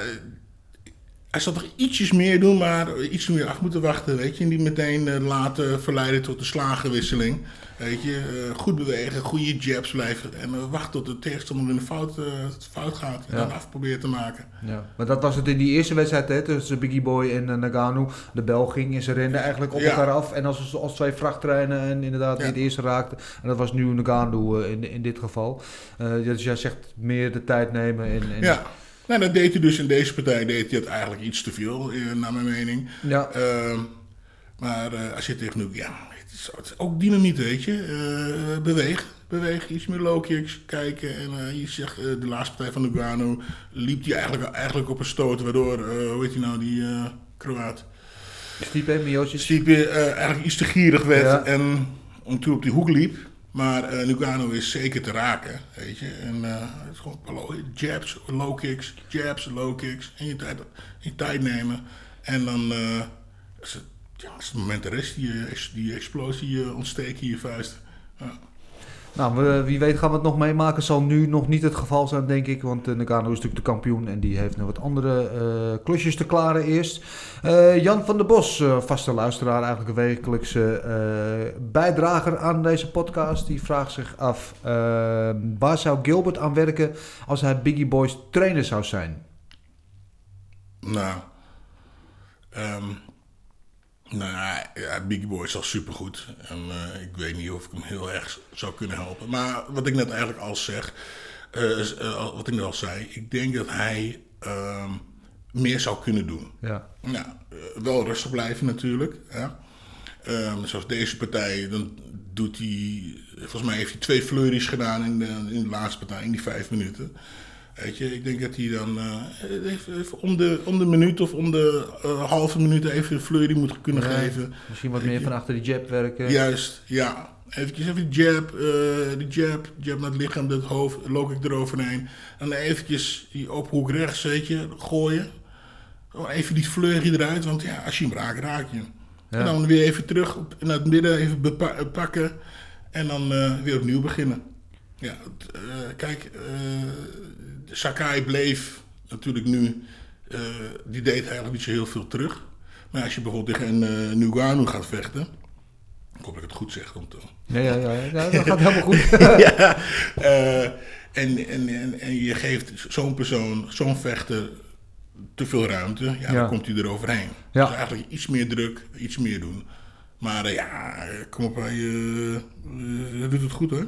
hij zal toch ietsjes meer doen, maar iets meer af moeten wachten, weet je. En die meteen eh, laten verleiden tot de slagenwisseling. Weet je, eh, goed bewegen, goede jabs blijven. En eh, wachten tot de tegenstander in de fout, eh, fout gaat. En Ja. dan af proberen te maken. Ja, maar dat was het in die eerste wedstrijd hè, tussen Biggie Boy en Nagano. De bel ging en ze renden eigenlijk op Ja. elkaar af. En als, als twee vrachttreinen en inderdaad die Ja. het eerste raakte. En dat was nu Nagano in, in dit geval. Dus jij zegt meer de tijd nemen. En, en, Ja, nou, dat deed hij dus in deze partij deed hij het eigenlijk iets te veel, eh, naar mijn mening. Ja. Ehm, maar eh, als je tegen nu, ja, het is, het is ook dynamiet, weet je. Eh, beweeg, beweeg, iets meer low kicks, kijken. En je zegt, de laatste partij van Lugano liep hij eigenlijk, eigenlijk op een stoot, waardoor, hoe heet hij nou, die Kroaat, Stipe, Miocic. Stipe eigenlijk iets te gierig werd Ja. en toen op die hoek liep. Maar eh Lugano is zeker te raken, weet je. En eh, het is gewoon jabs, low kicks, jabs, low kicks. En je tijd, je tijd nemen. En dan, eh, als, het, ja, het moment er is, die, die explosie ontsteken in je vuist. Nou, wie weet gaan we het nog meemaken. Zal nu nog niet het geval zijn, denk ik. Want uh, Nagano is natuurlijk de kampioen en die heeft nog wat andere eh, klusjes te klaren eerst. Eh, Jan van der Bos, vaste luisteraar, eigenlijk een wekelijkse bijdrager aan deze podcast. Die vraagt zich af, waar zou Gilbert aan werken als hij Biggie Boys trainer zou zijn? Nou, ehm, nou ja, Biggie Boy is al supergoed. En eh, ik weet niet of ik hem heel erg zou kunnen helpen. Maar wat ik net eigenlijk al zeg, eh, eh, wat ik net al zei, ik denk dat hij ehm, meer zou kunnen doen. Ja. Nou, wel rustig blijven natuurlijk. Ja. Ehm, zoals deze partij, dan doet hij... Volgens mij heeft hij twee flurries gedaan in de, in de laatste partij, in die vijf minuten. Weet je, ik denk dat hij dan eh, even, even om, de, om de minuut of om de eh, halve minuut even een flurry moet kunnen geven. Misschien wat meer van achter die jab werken. Juist, ja. Eventjes even die jab, eh die jab, jab naar het lichaam, het hoofd, loop ik eroverheen. En dan eventjes die ophoek rechts, weet je, gooien. Gewoon even die flurry eruit, want ja, als je hem raakt, raak je hem. Ja. En dan weer even terug op, naar het midden, even pakken. En dan weer opnieuw beginnen. Ja, kijk, eh, Sakai bleef natuurlijk nu, eh, die deed eigenlijk niet zo heel veel terug. Maar als je bijvoorbeeld tegen een uh, Nugano gaat vechten, ik hoop dat ik het goed zeg. Want, Ja, ja, ja, ja, dat gaat helemaal goed. ja, eh, en, en, en, en je geeft zo'n persoon, zo'n vechter, te veel ruimte, ja, Ja. dan komt hij eroverheen. Ja. Dus eigenlijk iets meer druk, iets meer doen. Maar ja, kom op, hij doet het goed hoor.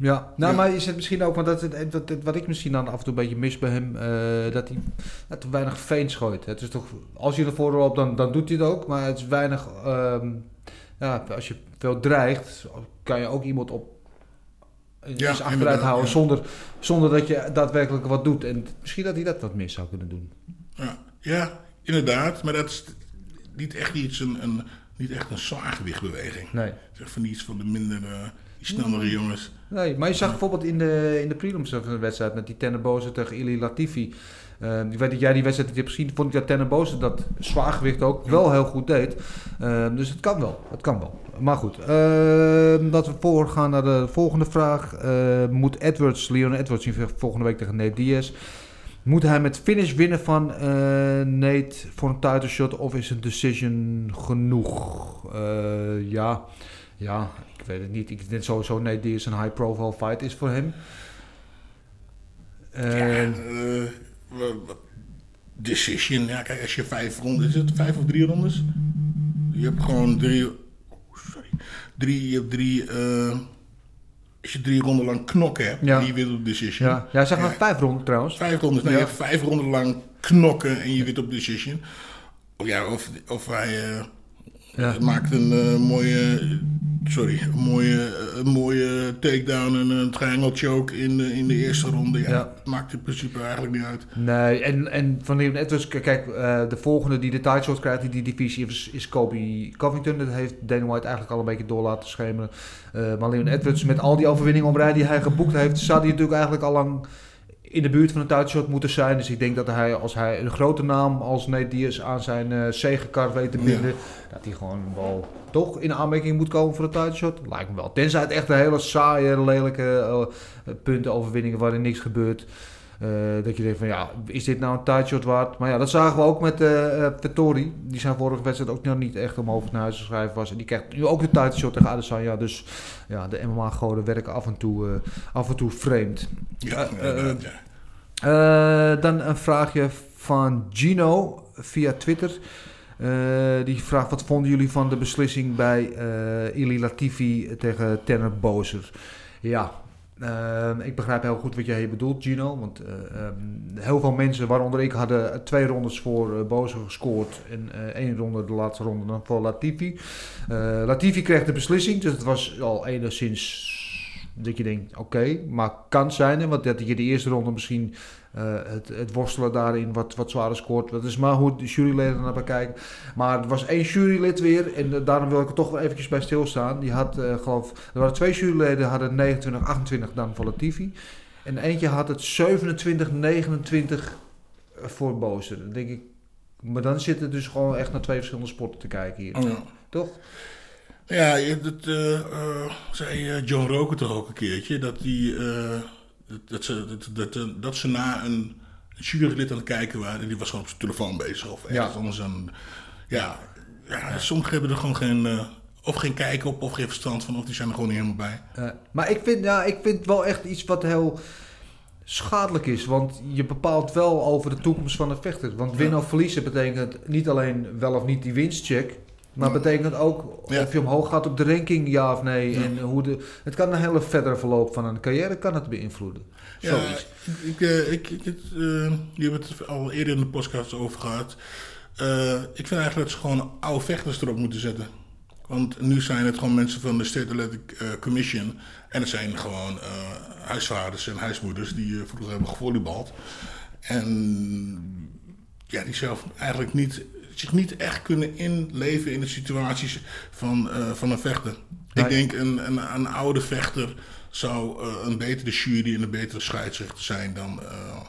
Ja, nou, Ja. maar is het misschien ook, want dat, dat, dat- wat ik misschien dan af en toe een beetje mis bij hem, eh, dat hij hij weinig veens gooit. Het is toch, als hij ervoor loopt, dan, dan doet hij het ook, maar het is weinig, ehm, ja, als je veel dreigt, kan je ook iemand op eens Ja, achteruit inderdaad, houden ja. zonder, zonder dat je daadwerkelijk wat doet. En misschien dat hij dat wat meer zou kunnen doen. Ja, ja inderdaad, maar dat is niet echt iets, een, een, niet echt een zwaargewichtbeweging. Nee. Zeg van iets van de minder, eh, die snellere jongens. Nee, maar je zag bijvoorbeeld in de, in de prelims van de wedstrijd met die Tenneboze tegen Ili Latifi. Eh, ik weet dat jij die wedstrijd hebt gezien. Vond ik dat Tenneboze dat zwaargewicht ook wel heel goed deed. Eh, dus het kan wel. Het kan wel. Maar goed, eh, dat we voorgaan naar de volgende vraag. Moet Edwards, Leon Edwards, die volgende week tegen Nate Diaz. Moet hij met finish winnen van eh, Nate voor een title shot of is een decision genoeg? Eh, ja, ja, ik weet het niet. Ik denk sowieso Nate Diaz een high profile fight is voor hem. Eh, Ja, eh, decision. Ja, kijk, als je vijf rondes... Is het vijf of drie rondes? Je hebt gewoon drie... oh, sorry. Drie, je hebt drie... eh, als je drie ronden lang knokken hebt, Ja. en je wint op decision. ja, ja, zeg maar vijf ronden trouwens. Vijf rondes. Nou, Ja. je hebt vijf ronden lang knokken en je wint op decision. Of, ja, of, of hij eh, Ja. maakt een mooie sorry, een mooie, een mooie takedown en een triangle choke in de, in de eerste ronde. Ja, Ja. Maakt in principe eigenlijk niet uit. Nee, en, en van Leon Edwards, kijk, eh, de volgende die de title shot krijgt in die divisie is, is Kobe Covington. Dat heeft Dana White eigenlijk al een beetje door laten schemeren. Eh, maar Leon Edwards, met al die overwinningen op rij die hij geboekt heeft, zou hij natuurlijk eigenlijk al lang in de buurt van een title shot moeten zijn. Dus ik denk dat hij, als hij een grote naam als Nate Diaz aan zijn eh zegenkar weet te binden, dat hij gewoon wel toch in aanmerking moet komen voor een title shot. Lijkt me wel. Tenzij het echt een hele saaie, lelijke eh, punten overwinningen waarin niks gebeurt. Eh, dat je denkt van ja, is dit nou een tight shot waard? Maar ja, dat zagen we ook met eh eh, Vettori. Die zijn vorige wedstrijd ook nog niet echt om over naar huis te schrijven was. En die krijgt nu ook de tight shot tegen Adesanya. Dus ja, de MMA-goden werken af en toe, eh, af en toe vreemd. Ja, Eh, eh, ja. Eh, dan een vraagje van Gino via Twitter. Eh, die vraagt: wat vonden jullie van de beslissing bij eh Ili Latifi tegen Tanner Bozer? Ja, ehm, ik begrijp heel goed wat jij bedoelt, Gino. Want eh, ehm, heel veel mensen, waaronder ik, hadden twee rondes voor eh Bozer gescoord. En eh, één ronde, de laatste ronde, dan voor Latifi. Latifi kreeg de beslissing, dus het was al enigszins dat je denkt, oké, maar kan zijn. Want dat je de eerste ronde misschien eh, het, het worstelen daarin wat, wat zwaarder scoort. Dat is maar hoe de juryleden naar bekijken. Maar er was één jurylid weer, en eh, daarom wil ik er toch wel eventjes bij stilstaan. Die had, eh, geloof er waren twee juryleden, hadden 29, 28 dan voor Latifi. En eentje had het 27, 29 voor Bozer. Dan denk ik, maar dan zitten dus gewoon echt naar twee verschillende sporten te kijken hier. Oh, ja. Toch? Ja, je- dat zei John Roker toch ook een keertje. Dat, die, dat, ze, dat, dat, dat ze na een jurylid aan het kijken waren. En die was gewoon op zijn telefoon bezig. Of ergens Ja. anders aan. Ja, ja, sommigen hebben er gewoon geen. eh, of geen kijk op, of geen verstand van, of die zijn er gewoon niet helemaal bij. Eh, maar ik vind, ja, ik vind wel echt iets wat heel schadelijk is. Want je bepaalt wel over de toekomst van een vechter. Want winnen of verliezen betekent niet alleen wel of niet die winstcheck. Maar betekent ook Ja. of je omhoog gaat op de ranking, ja of nee. En hoe de, het kan een hele verdere verloop van een carrière kan het beïnvloeden. Ja, Zoiets. ik, eh, ik, ik, eh, je hebt het al eerder in de podcast over gehad. Eh, ik vind eigenlijk dat ze gewoon oude vechters erop moeten zetten. Want nu zijn het gewoon mensen van de State Athletic Commission. En het zijn gewoon huisvaders en huismoeders die vroeger hebben gevolleybald. En ja, die zelf eigenlijk niet, zich niet echt kunnen inleven in de situaties van, eh, van een vechter. Nee. Ik denk een, een, een oude vechter zou eh, een betere jury en een betere scheidsrechter zijn dan... eh,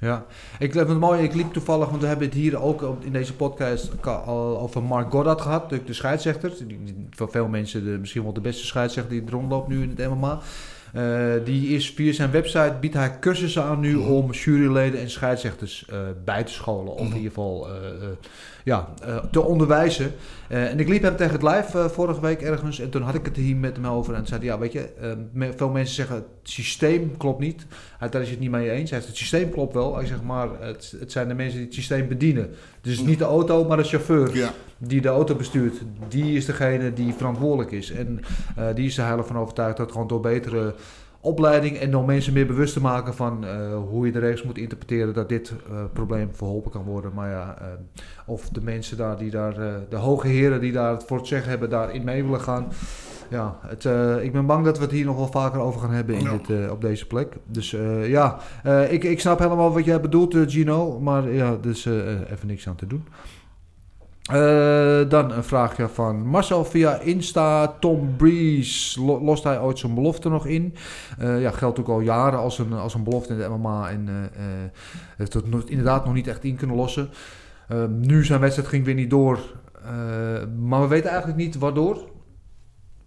Ja, ik heb het mooi. Ik liep toevallig, want we hebben het hier ook op- in deze podcast al over Mark Goddard gehad, de, de scheidsrechter. Die, die- voor veel mensen de, misschien wel de beste scheidsrechter die er rondloopt nu in het MMA. Die is via zijn website biedt hij cursussen aan nu om juryleden en scheidsrechters bij te scholen. Of in ieder geval ja, eh, te onderwijzen. Eh, en ik liep hem tegen het live eh, vorige week ergens. En toen had ik het hier met hem over. En toen zei hij, ja weet je, eh, me- veel mensen zeggen het systeem klopt niet. Hij, daar is het niet mee eens. Hij zegt, het systeem klopt wel. Hij zegt, maar het, het zijn de mensen die het systeem bedienen. Dus het is niet de auto, maar de chauffeur ja. die de auto bestuurt. Die is degene die verantwoordelijk is. En die is er heilig van overtuigd dat gewoon door betere opleiding en door mensen meer bewust te maken van eh, hoe je de regels moet interpreteren, dat dit eh, probleem verholpen kan worden. Maar ja, eh, of de mensen daar die daar, de hoge heren die daar het voor het zeggen hebben, daarin mee willen gaan. Ja, het, ik ben bang dat we het hier nog wel vaker over gaan hebben in Ja. dit, op deze plek. Dus ja, ik, ik snap helemaal wat jij bedoelt, Gino. Maar ja, er is eh, even niks aan te doen. Eh, dan een vraagje van Marcel via Insta. Tom Breeze, lo- lost hij ooit zijn belofte nog in? Eh, ja, geldt ook al jaren als een, als een belofte in de MMA. En eh, heeft het inderdaad nog niet echt in kunnen lossen. Eh, nu zijn wedstrijd ging weer niet door. Maar we weten eigenlijk niet waardoor.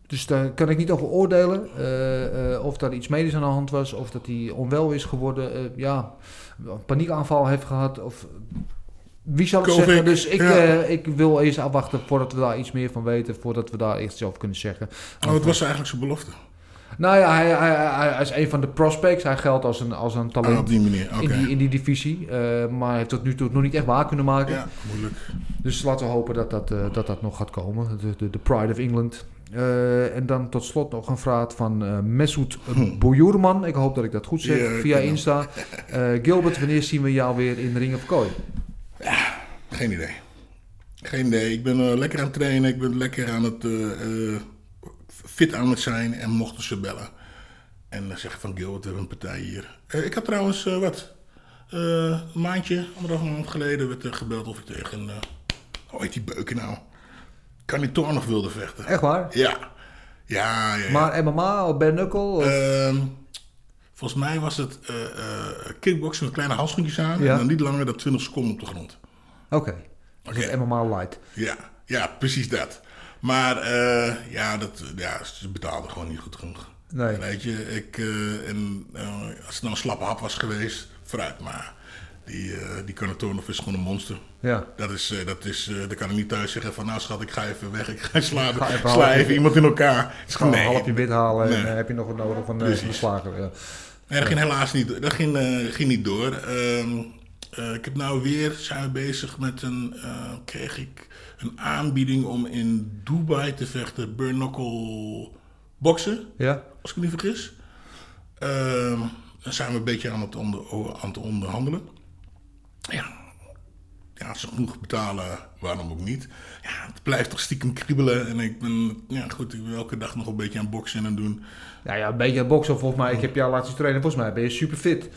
Dus daar kan ik niet over oordelen. of daar iets medisch aan de hand was. Of dat hij onwel is geworden. eh, ja, een paniekaanval heeft gehad. Of wie zal het zeggen? Dus ik, ja. eh, ik wil eens afwachten voordat we daar iets meer van weten. Voordat we daar iets over kunnen zeggen. Oh, wat was eigenlijk zijn belofte? Nou ja, hij, hij, hij, hij is een van de prospects. Hij geldt als een, als een Ah, talent op die manier, in, die, in die divisie. eh, maar hij heeft tot nu toe nog niet echt waar kunnen maken. Ja, moeilijk. Dus laten we hopen dat dat, eh, dat, dat nog gaat komen. De, de, de Pride of England. En dan tot slot nog een vraag van eh Mesut Bojoerman. Ik hoop dat ik dat goed zeg. Hm. Ja, via. Insta. Gilbert, wanneer zien we jou weer in de Ring of Kooi? Geen idee. Geen idee. Ik ben eh, lekker aan het trainen. Ik ben lekker aan het eh, eh, fit aan het zijn en mochten ze bellen. En dan zeg ik van Gil, we hebben een partij hier. Ik had trouwens, wat, een maandje, anderhalf maand geleden werd er gebeld of ik tegen, eh hoe heet die beuken nou? Kan die toch nog wilde vechten. Echt waar? Ja. Ja, ja, ja. Maar MMA of bare knuckle? Of... Volgens mij was het eh eh, kickboksen met kleine handschoentjes aan. Ja. En dan niet langer dan 20 seconden op de grond. Oké. Dat is MMA light. Ja, ja, precies dat. Maar eh, ja, dat, ja, ze betaalden gewoon niet goed genoeg. Nee. Weet je, ik, en, als het nou een slappe hap was geweest, vooruit. Maar die, eh die Carnotonov is gewoon een monster. Ja. Dat is, dat is, dan kan ik niet thuis zeggen van nou schat, ik ga even weg. Ik ga slaan, Ga even sla even iemand in elkaar. Het is Gewoon gewoon, een halfje wit halen en Nee. heb je nog wat nodig van, de slager. Ja. Nee, dat ging helaas niet, dat ging, eh, ging niet door. Ehm, eh, ik heb nou weer, zijn we bezig met een, eh, kreeg ik een aanbieding om in Dubai te vechten, knuckle boksen, ja. als ik me niet vergis. Ehm dan zijn we een beetje aan het, onder, aan het onderhandelen. Ja, ja, als ze genoeg betalen, waarom ook niet. Ja, het blijft toch stiekem kriebelen. En ik ben, ja goed, ik ben elke dag nog een beetje aan boksen en doen. Ja, ja, een beetje boksen volgens mij. Ik heb jou laten zien trainen. Volgens mij ben je super fit.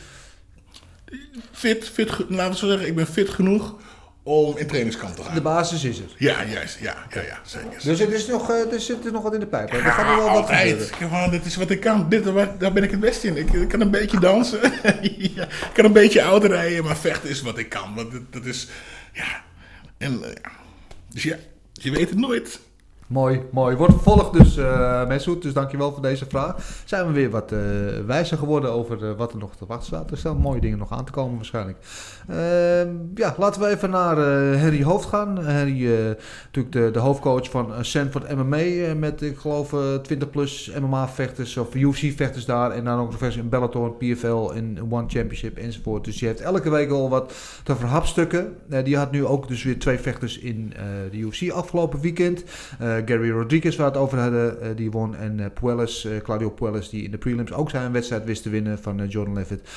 fit, fit, laten we zo zeggen, ik ben fit genoeg om in trainingskamp te gaan. De basis is het. Ja, juist, ja, ja, ja, zeker. Dus er, is nog, eh, er zit er nog wat in de pijp. hè? Er Ja, gaat nog wel wat gewoon, dit is wat ik kan. Dit, daar ben ik het beste in. Ik, ik kan een beetje dansen. ja, ik kan een beetje auto rijden, maar vechten is wat ik kan. Want dat, dat is, ja. En, eh, ja. Dus ja, je weet het nooit. Mooi, mooi. Wordt vervolgd dus, eh Mesut. Dus dankjewel voor deze vraag. Zijn we weer wat eh, wijzer geworden over eh, wat er nog te wachten staat. Er staan mooie dingen nog aan te komen waarschijnlijk. Ehm, ja, laten we even naar Harry Hoofd gaan. Harry, natuurlijk de, de hoofdcoach van Sanford MMA. met, ik geloof, eh 20 plus MMA-vechters of UFC-vechters daar. En dan ook nog eens in Bellator, PFL en One Championship enzovoort. Dus die heeft elke week al wat te verhapstukken. Die had nu ook dus weer twee vechters in de UFC afgelopen weekend. Eh, Gary Rodriguez, waar we het over hadden, eh, die won. En eh, Puelles, Claudio Puelles, die in de prelims ook zijn wedstrijd wist te winnen van Jordan Levitt.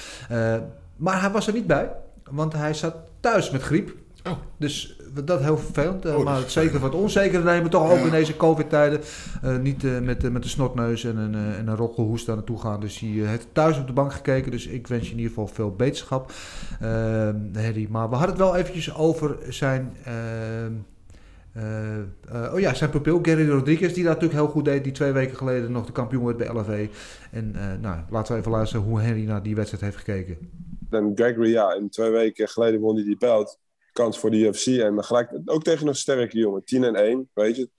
Maar hij was er niet bij, want hij zat thuis met griep. Oh. Dus dat heel vervelend. Oh, maar het zeker wat onzeker nemen, toch ook Ja. in deze COVID-tijden. Niet met, eh, met een snotneus en een, eh, en een rokkelhoest daar naartoe gaan. Dus hij heeft thuis op de bank gekeken. Dus ik wens je in ieder geval veel beterschap, Harry. Maar we hadden het wel eventjes over zijn... eh, eh, oh ja, zijn pupil Gary Rodriguez, die dat natuurlijk heel goed deed, die twee weken geleden nog de kampioen werd bij LFV. En eh, nou, laten we even luisteren hoe Harry naar die wedstrijd heeft gekeken. En Gregory, ja, in twee weken geleden won hij die belt. Kans voor de UFC. En gelijk ook tegen een sterke jongen. 10 en 1, weet je.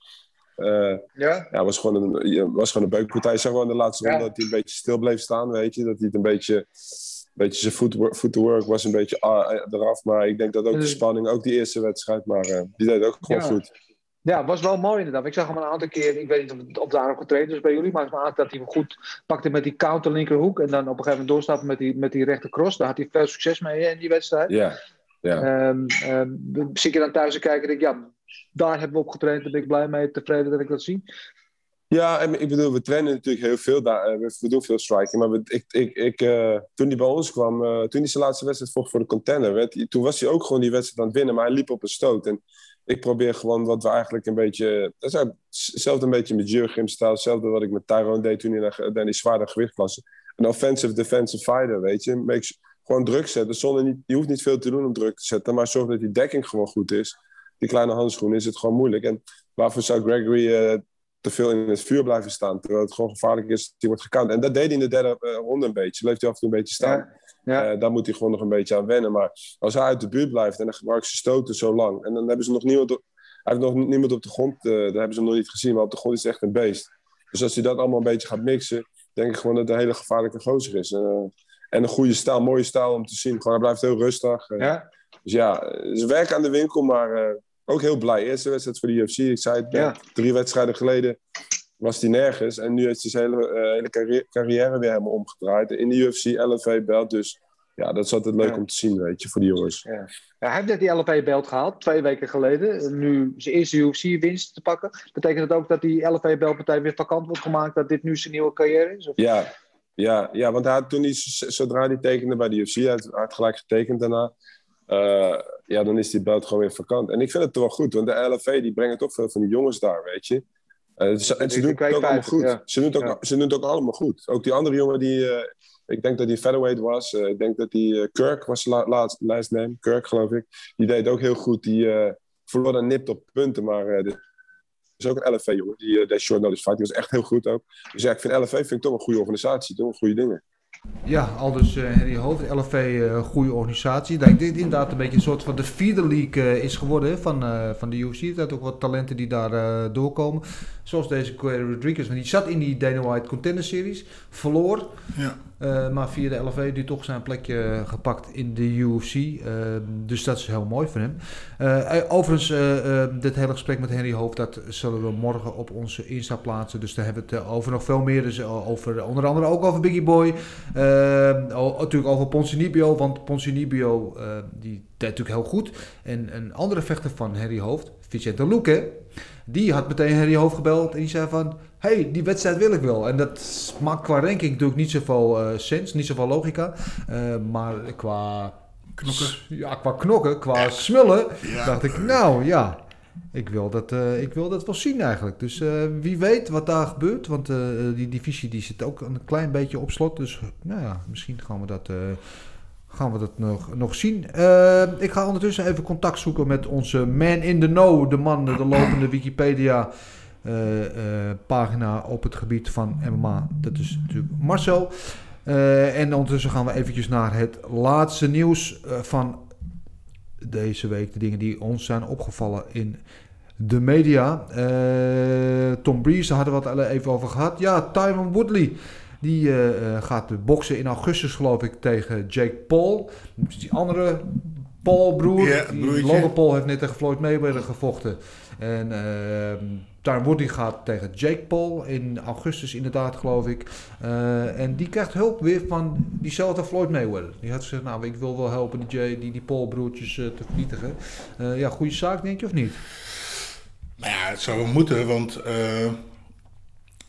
Eh, Ja? ja, was gewoon een, was gewoon een beukpartij. Zag wel in de laatste Ja. ronde dat hij een beetje stil bleef staan, weet je. Dat hij het een beetje, beetje zijn footwork, footwork was een beetje ah, eh, eraf. Maar ik denk dat ook de Dus- spanning, ook die eerste wedstrijd, maar eh, die deed ook gewoon Ja. goed. Ja, was wel mooi inderdaad. Ik zag hem een aantal keer, ik weet niet of, het- of daar ook getraind is bij jullie, maar het was me aan dat hij hem goed pakte met die counter linkerhoek en dan op een gegeven moment doorstappen met die, met die rechter cross. Daar had hij veel succes mee in die wedstrijd. Ja, ja. Ehm, zit je dan thuis te kijken en denk ik, ja, daar hebben we op getraind, daar ben ik blij mee, tevreden dat ik dat zie. Ja, ik bedoel, we trainen natuurlijk heel veel daar. eh, We, doen veel striking. Maar we, ik, ik, ik, eh, toen hij bij ons kwam, eh, toen hij zijn laatste wedstrijd vocht voor de contender werd, toen was hij ook gewoon die wedstrijd aan het winnen, maar hij liep op een stoot. En ik probeer gewoon wat we eigenlijk een beetje. Dat hetzelfde een beetje met Jurgim stijl, hetzelfde wat ik met Tyrone deed toen hij naar, naar die zware gewichtklasse. Een offensive defensive fighter, weet je. Gewoon druk zetten. Zonder niet, je hoeft niet veel te doen om druk te zetten, maar zorg dat die dekking gewoon goed is. Die kleine handschoen is het gewoon moeilijk. En waarvoor zou Gregory te veel in het vuur blijven staan. Terwijl het gewoon gevaarlijk is hij wordt gekant. En dat deed hij in de derde eh, ronde een beetje. Bleef hij af en toe een beetje staan. Ja. Eh, daar moet hij gewoon nog een beetje aan wennen. Maar als hij uit de buurt blijft en dan gebruikt ze stoten zo lang. En dan hebben ze nog niemand op, hij heeft nog niemand op de grond. eh dat hebben ze nog niet gezien. Maar op de grond is het echt een beest. Dus als hij dat allemaal een beetje gaat mixen. Denk ik gewoon dat het een hele gevaarlijke gozer is. En een goede stijl, mooie stijl om te zien. Gewoon, hij blijft heel rustig. Ja. Dus ja, eh, het is werk aan de winkel, maar ook heel blij. Eerste wedstrijd voor de UFC. Ik zei het, Ja. drie wedstrijden geleden was hij nergens. En nu heeft hij zijn hele, eh, hele carri- carrière weer helemaal omgedraaid. In de UFC, LFV belt. Dus ja, dat is altijd leuk Ja. om te zien, weet je, voor die jongens. Ja. Ja, hij heeft net die LFV-belt gehaald, twee weken geleden. Nu zijn eerste UFC-winst te pakken. Betekent dat ook dat die LFV-belpartij weer vakant wordt gemaakt, dat dit nu zijn nieuwe carrière is? Of? Ja, ja, ja want hij had toen hij, zodra hij tekende bij de UFC, hij had, hij had gelijk getekend daarna. Eh, ja, dan is die belt gewoon weer vakant. En ik vind het toch wel goed, want de LFV die brengen toch veel van die jongens daar, weet je. Eh, ze, en ze doen het ook allemaal 52, goed. ja. Ze, doen het ook, Ja. ze doen het ook allemaal goed. Ook die andere jongen die... eh, ik denk dat die featherweight was. ik denk dat die Kirk was la, laatst, last name. Kirk, geloof ik. Die deed ook heel goed. Die verloor dan nipt op punten. Maar is ook een LFV jongen. Die deed short notice fight. Die was echt heel goed ook. Dus ja, ik vind LFV vind ik toch een goede organisatie. Doen goede dingen. Ja, al dus eh, Henry Hoofd, LFV, eh goede organisatie. Dat dit inderdaad een beetje een soort van de vierde league eh, is geworden van, van de UFC. Zijn ook wat talenten die daar doorkomen. Zoals deze Rodriguez. Want die zat in die Dana White Contender Series. Verloor. Ja. Eh, maar via de LFV die toch zijn plekje gepakt in de UFC. Eh, dus dat is heel mooi voor hem. Eh, overigens, dit hele gesprek met Henry Hoofd, dat zullen we morgen op onze Insta plaatsen. Dus daar hebben we het over nog veel meer. Dus over, onder andere ook over Biggie Boy. Natuurlijk over Poncinibio, want Poncinibio die deed natuurlijk heel goed. En een andere vechter van Henry Hoofd, Vicente Luque, die had meteen Henry Hoofd gebeld en die zei van... hey, die wedstrijd wil ik wel. En dat maakt qua ranking natuurlijk niet zoveel eh sens, niet zoveel logica. Eh, maar qua... Knokken. Ja, qua knokken, qua smullen, Ja. dacht ik, nou ja... Ik wil, dat, eh, ik wil dat wel zien eigenlijk. Dus wie weet wat daar gebeurt. Want die divisie die zit ook een klein beetje op slot. Dus nou ja, misschien gaan we dat, gaan we dat nog, nog zien. Ik ga ondertussen even contact zoeken met onze man in the know. De man, de lopende Wikipedia pagina op het gebied van MMA. Dat is natuurlijk Marcel. Eh, en ondertussen gaan we eventjes naar het laatste nieuws eh, van deze week. De dingen die ons zijn opgevallen in de media. Eh, Tom Breeze, daar hadden we het even over gehad. Ja, Tyron Woodley. Die eh, eh, gaat boksen in augustus, geloof ik, tegen Jake Paul. Die andere Paul-broer. Ja. Logan Paul heeft net tegen Floyd Mayweather gevochten. En ehm Tyron Woodley gaat tegen Jake Paul in augustus, inderdaad, geloof ik. Eh, en die krijgt hulp weer van diezelfde Floyd Mayweather. Die had gezegd, nou, ik wil wel helpen die, Jay, die, die Paul-broertjes eh, te vernietigen. Eh, ja, goede zaak, denk je, of niet? Nou ja, het zou wel moeten, want,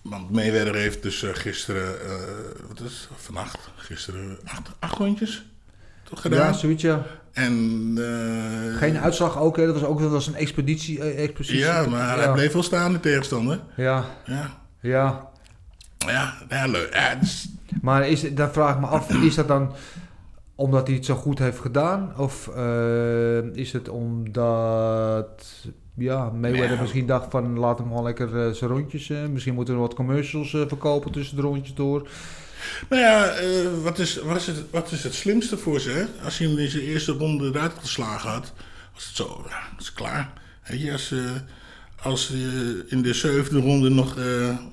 want Mayweather heeft dus gisteren, wat is het, vannacht, gisteren acht, acht rondjes toch gedaan. Ja, zoiets, ja. En, eh, Geen uitslag ook, hè? Dat was ook dat was een expeditie. eh, expeditie. Ja, maar hij bleef wel staan, de tegenstander. Ja. Ja. Ja. Ja, ja leuk. Ja, is- Maar is, dan vraag ik me af, is dat dan omdat hij het zo goed heeft gedaan? Of eh, is het omdat ja, Mayweather Ja. misschien dacht van laat hem gewoon lekker eh, zijn rondjes. misschien moeten we wat commercials verkopen tussen de rondjes door. Nou ja, eh, wat, is, wat, is het, wat is het slimste voor ze? Hè? Als hij hem in zijn eerste ronde eruit geslagen had, was het zo, ja, dat is klaar. Weet je, als, eh, als eh, in de zevende ronde nog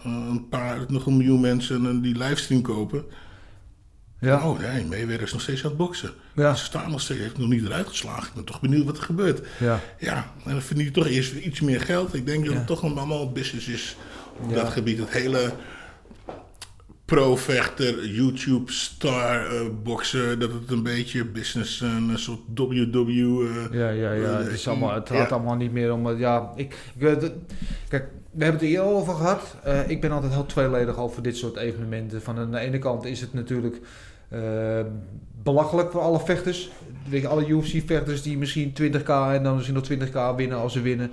een paar, nog een miljoen mensen die livestream kopen. Ja. Oh nee, Mayweather is nog steeds aan het boksen. Ja. Ze staan nog steeds, heeft nog niet eruit geslagen. Ik ben toch benieuwd wat er gebeurt. Ja. Ja, en dan verdien je toch eerst iets meer geld. Ik denk dat Ja. het toch allemaal business is op Ja. dat gebied. Het hele pro-vechter, YouTube-star eh boksen, dat het een beetje business, een soort WW... eh, Ja, ja, ja. eh, Het, is allemaal, het ja. gaat allemaal niet meer om... eh, Ja, ik, ik, weet het- kijk, we hebben het er eerder al over gehad. Eh, ik ben altijd heel tweeledig over dit soort evenementen. Van aan de ene kant is het natuurlijk eh, belachelijk voor alle vechters. Weet alle UFC-vechters die misschien 20k en dan misschien nog 20k winnen als ze winnen.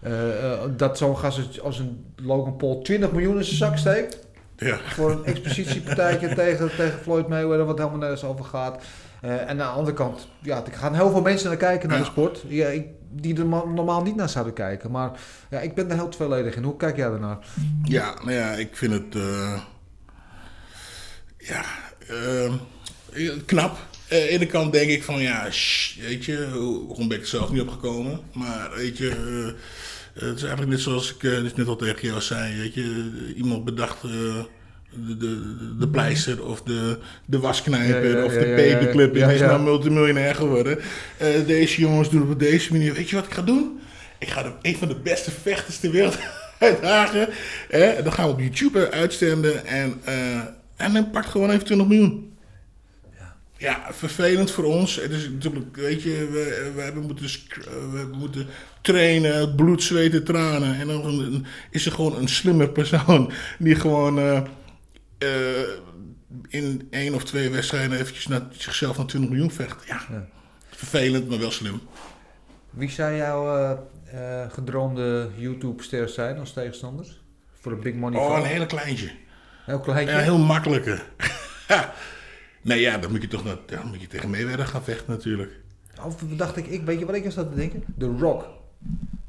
Eh, eh, dat zo'n gast als- als een Logan Paul 20 miljoen in zijn zak steekt. Ja. Voor een expositiepartijtje tegen, tegen Floyd Mayweather, wat helemaal nergens over gaat. Eh, en aan de andere kant, ja, er gaan heel veel mensen naar kijken naar Ja. de sport. Ja, ik, die er ma- normaal niet naar zouden kijken. Maar ja, ik ben er heel tweeledig in. Hoe kijk jij ernaar? Ja, nou ja, ik vind het. eh, ja, eh, knap. Eh, aan de ene kant denk ik van ja, shh, weet je, hoe- waarom ben ik er zelf niet opgekomen? Maar weet je, het is eigenlijk net zoals ik eh, net al tegen jou zei. Weet je, iemand bedacht. eh, de, de, de pleister of de, de wasknijper Ja, ja, of de paperclip. En is nou multimiljonair geworden. Eh, deze jongens doen het op deze manier. Weet je wat ik ga doen? Ik ga de, een van de beste vechters ter wereld uitdagen. Hè? En dan gaan we op YouTube uitzenden. En, eh, en dan pakt gewoon even 20 miljoen. Ja, vervelend voor ons. Het is natuurlijk, weet je, we, we, hebben moeten, eh, we moeten trainen, bloed, zweet en tranen. En dan is er gewoon een slimmer persoon die gewoon eh, eh, in één of twee wedstrijden eventjes naar zichzelf naar 20 miljoen vecht. Ja, vervelend, maar wel slim. Wie zou jouw gedroomde YouTube-ster zijn als tegenstanders? Voor een big money Oh, een hele kleintje. Heel kleintje. Ja, heel makkelijke. nee, ja, dan moet je toch naar, ja, dan moet je tegen Mayweather gaan vechten natuurlijk. Of dacht ik, ik, weet je wat ik eens zat te denken? The Rock.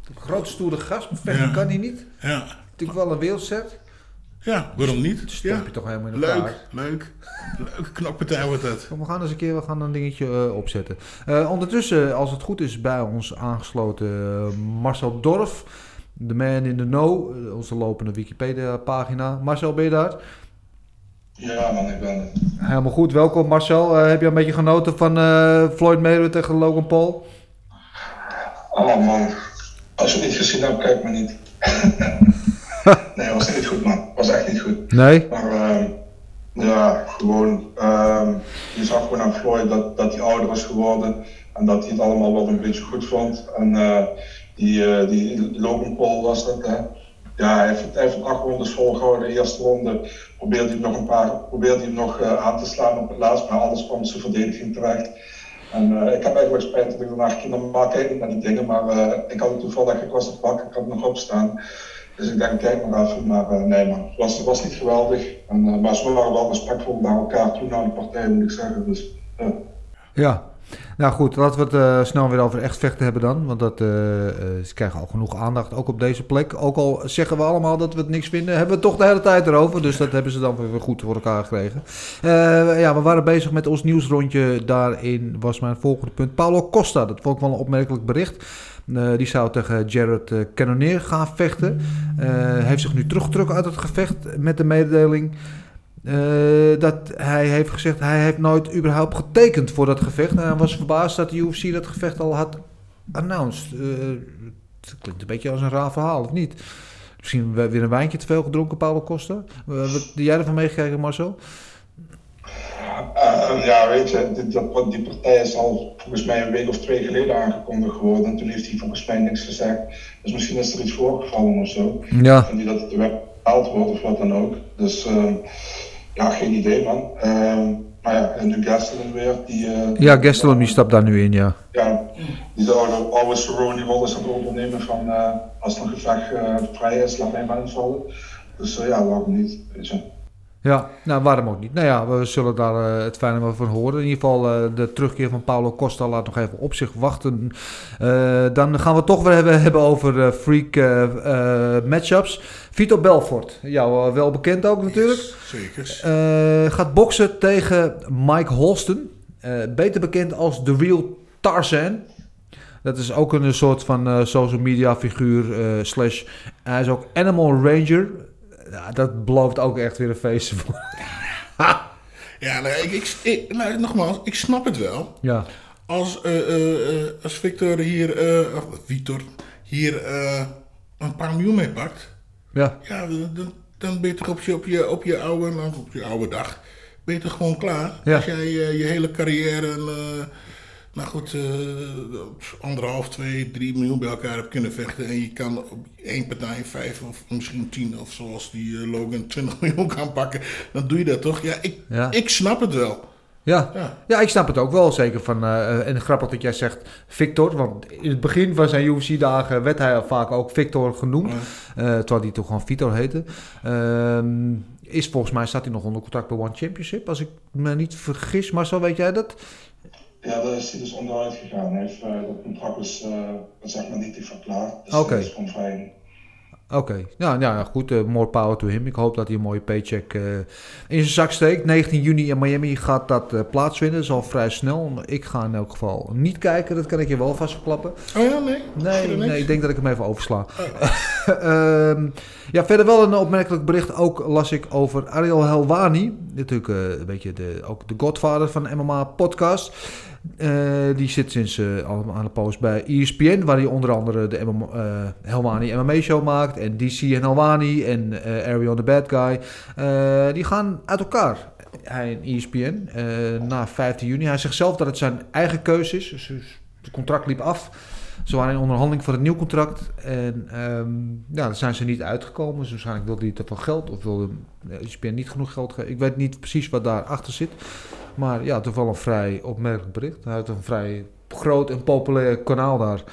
De grote stoere gast, vechten Ja. kan hij niet. Ja. Natuurlijk wel een wereldset. Ja, waarom niet? Stomp Ja. je toch helemaal in elkaar. Leuk, leuk. Leuke knokpartij wordt dat. Kom, We gaan eens een keer we gaan een dingetje eh, opzetten. Eh, ondertussen, als het goed is, bij ons aangesloten eh, Marcel Dorf. De man in the know, onze lopende Wikipedia-pagina. Marcel, ben je daar? Ja, man, ik ben er. Helemaal goed, welkom Marcel. Eh, heb je een beetje genoten van eh, Floyd Mayweather tegen Logan Paul? Oh man, als je het niet gezien hebt, kijk maar niet. nee, was niet goed man. Was echt niet goed. Nee? Maar ehm, ja, gewoon. ehm, je zag gewoon aan Floyd dat, dat hij ouder is geworden. En dat hij het allemaal wel een beetje goed vond. En eh, die, die Logan Paul was dat hè. Ja, hij heeft, hij heeft acht rondes volgehouden. De eerste ronde probeerde hij nog een paar probeerde hij nog eh, aan te slaan op het laatst. Maar alles kwam zijn verdediging terecht. En eh, ik heb eigenlijk spijt dat ik daarna ging. Normaal kijk ik naar die dingen, maar eh, ik had het toevallig, ik was het wakker, ik had nog opstaan. Dus ik denk, kijk maar even. Maar eh, nee het was, was niet geweldig. En, maar ze waren wel respectvol naar elkaar toe naar de partij, moet ik zeggen. Dus, ja. Nou goed, laten we het eh, snel weer over echt vechten hebben dan. Want dat, eh, eh, ze krijgen al genoeg aandacht, ook op deze plek. Ook al zeggen we allemaal dat we het niks vinden, hebben we het toch de hele tijd erover. Dus dat hebben ze dan weer goed voor elkaar gekregen. Ja, we waren bezig met ons nieuwsrondje. Daarin was mijn volgende punt Paulo Costa. Dat vond ik wel een opmerkelijk bericht. Die zou tegen Jared Cannonier gaan vechten. Uh, heeft zich nu teruggetrokken uit het gevecht met de mededeling... Uh, dat hij heeft gezegd, hij heeft nooit überhaupt getekend voor dat gevecht. En hij was verbaasd dat de UFC dat gevecht al had announced. Uh, het klinkt een beetje als een raar verhaal, of niet? Misschien weer een wijntje te veel gedronken, Paulo Costa. Uh, wat heb jij ervan meegekregen, Marcel? Ja, weet je, die, die, partij is al volgens mij een week of twee geleden aangekondigd geworden. En toen heeft hij volgens mij niks gezegd. Dus misschien is er iets voorgevallen of zo. Ja. En die dat het web bepaald wordt of wat dan ook. Dus ja, geen idee man. Uh, maar ja, en nu Gastelum weer. Die, uh, ja, Gastelum die stapt daar nu in, ja. Ja, die de oude, oude Cerrone rol is aan het ondernemen van uh, als er een gevecht uh, vrij is, laat mij maar invallen. Dus ja, waarom niet, weet je. Ja, nou waarom ook niet? Nou ja, we zullen daar uh, het fijne wel van horen. In ieder geval uh, de terugkeer van Paulo Costa laat nog even op zich wachten. Uh, dan gaan we toch weer hebben, hebben over freak matchups. Vito Belfort, jou wel bekend ook natuurlijk. Zeker. gaat boksen tegen Mike Holston. beter bekend als The Real Tarzan. Dat is ook een soort van social media figuur. slash, hij is ook Animal Ranger. Ja, dat belooft ook echt weer een feestje voor. ja, nou, ik, ik, ik, nou, nogmaals, ik snap het wel. Ja. Als, uh, uh, als Victor hier, uh, Victor, hier een paar miljoen mee pakt. Ja. Ja, dan, dan ben je toch op je, op je, op je, oude, op je oude dag, ben je toch gewoon klaar. Ja. Als jij je hele carrière... nou goed, uh, anderhalf, twee, drie miljoen bij elkaar hebt kunnen vechten. En je kan op één partij vijf of misschien tien of zoals die uh, Logan 20 miljoen kan pakken. Dan doe je dat toch? Ja, ik, ja. ik snap het wel. Ja. ja. Ja. ik snap het ook wel. Zeker van, uh, en grappig dat jij zegt Victor. Want in het begin van zijn UFC-dagen werd hij vaak ook Victor genoemd. Ja. terwijl hij toch gewoon Vitor heette. Ehm, is volgens mij staat hij nog onder contract bij One Championship. Als ik me niet vergis. Maar zo weet jij dat? Ja, daar is hij dus onderuit gegaan. Hij heeft, uh, dat contract is uh, zeg maar niet verklaard. Dus Oké. is gewoon vrij. Oké, okay. nou, nou ja, goed. Uh, more power to him. Ik hoop dat hij een mooie paycheck uh, in zijn zak steekt. 19 juni in Miami gaat dat uh, plaatsvinden. Dat is al vrij snel. Ik ga in elk geval niet kijken. Dat kan ik je wel vast verklappen. Oh ja, nee? Nee, nee ik denk dat ik hem even oversla. Oh. um, ja, verder wel een opmerkelijk bericht. Ook las ik over Ariel Helwani. Natuurlijk een beetje de, ook de godvader van de MMA-podcast. Uh, die zit sinds uh, al aan de post bij E ESPN, waar hij onder andere de MMA, uh, Helwani MMA-show maakt. En DC en Helwani en Ariel the Bad Guy. die gaan uit elkaar. Hij en E ESPN na 15 juni. Hij zegt zelf dat het zijn eigen keuze is. Dus het contract liep af. Ze waren in onderhandeling voor een nieuw contract. En um, ja, daar zijn ze niet uitgekomen. Dus waarschijnlijk wilde hij te veel geld. Of wilde ESPN niet genoeg geld geven. Ik weet niet precies wat daarachter zit. Maar ja, een vrij opmerkelijk bericht. Hij heeft een vrij groot en populair kanaal daar.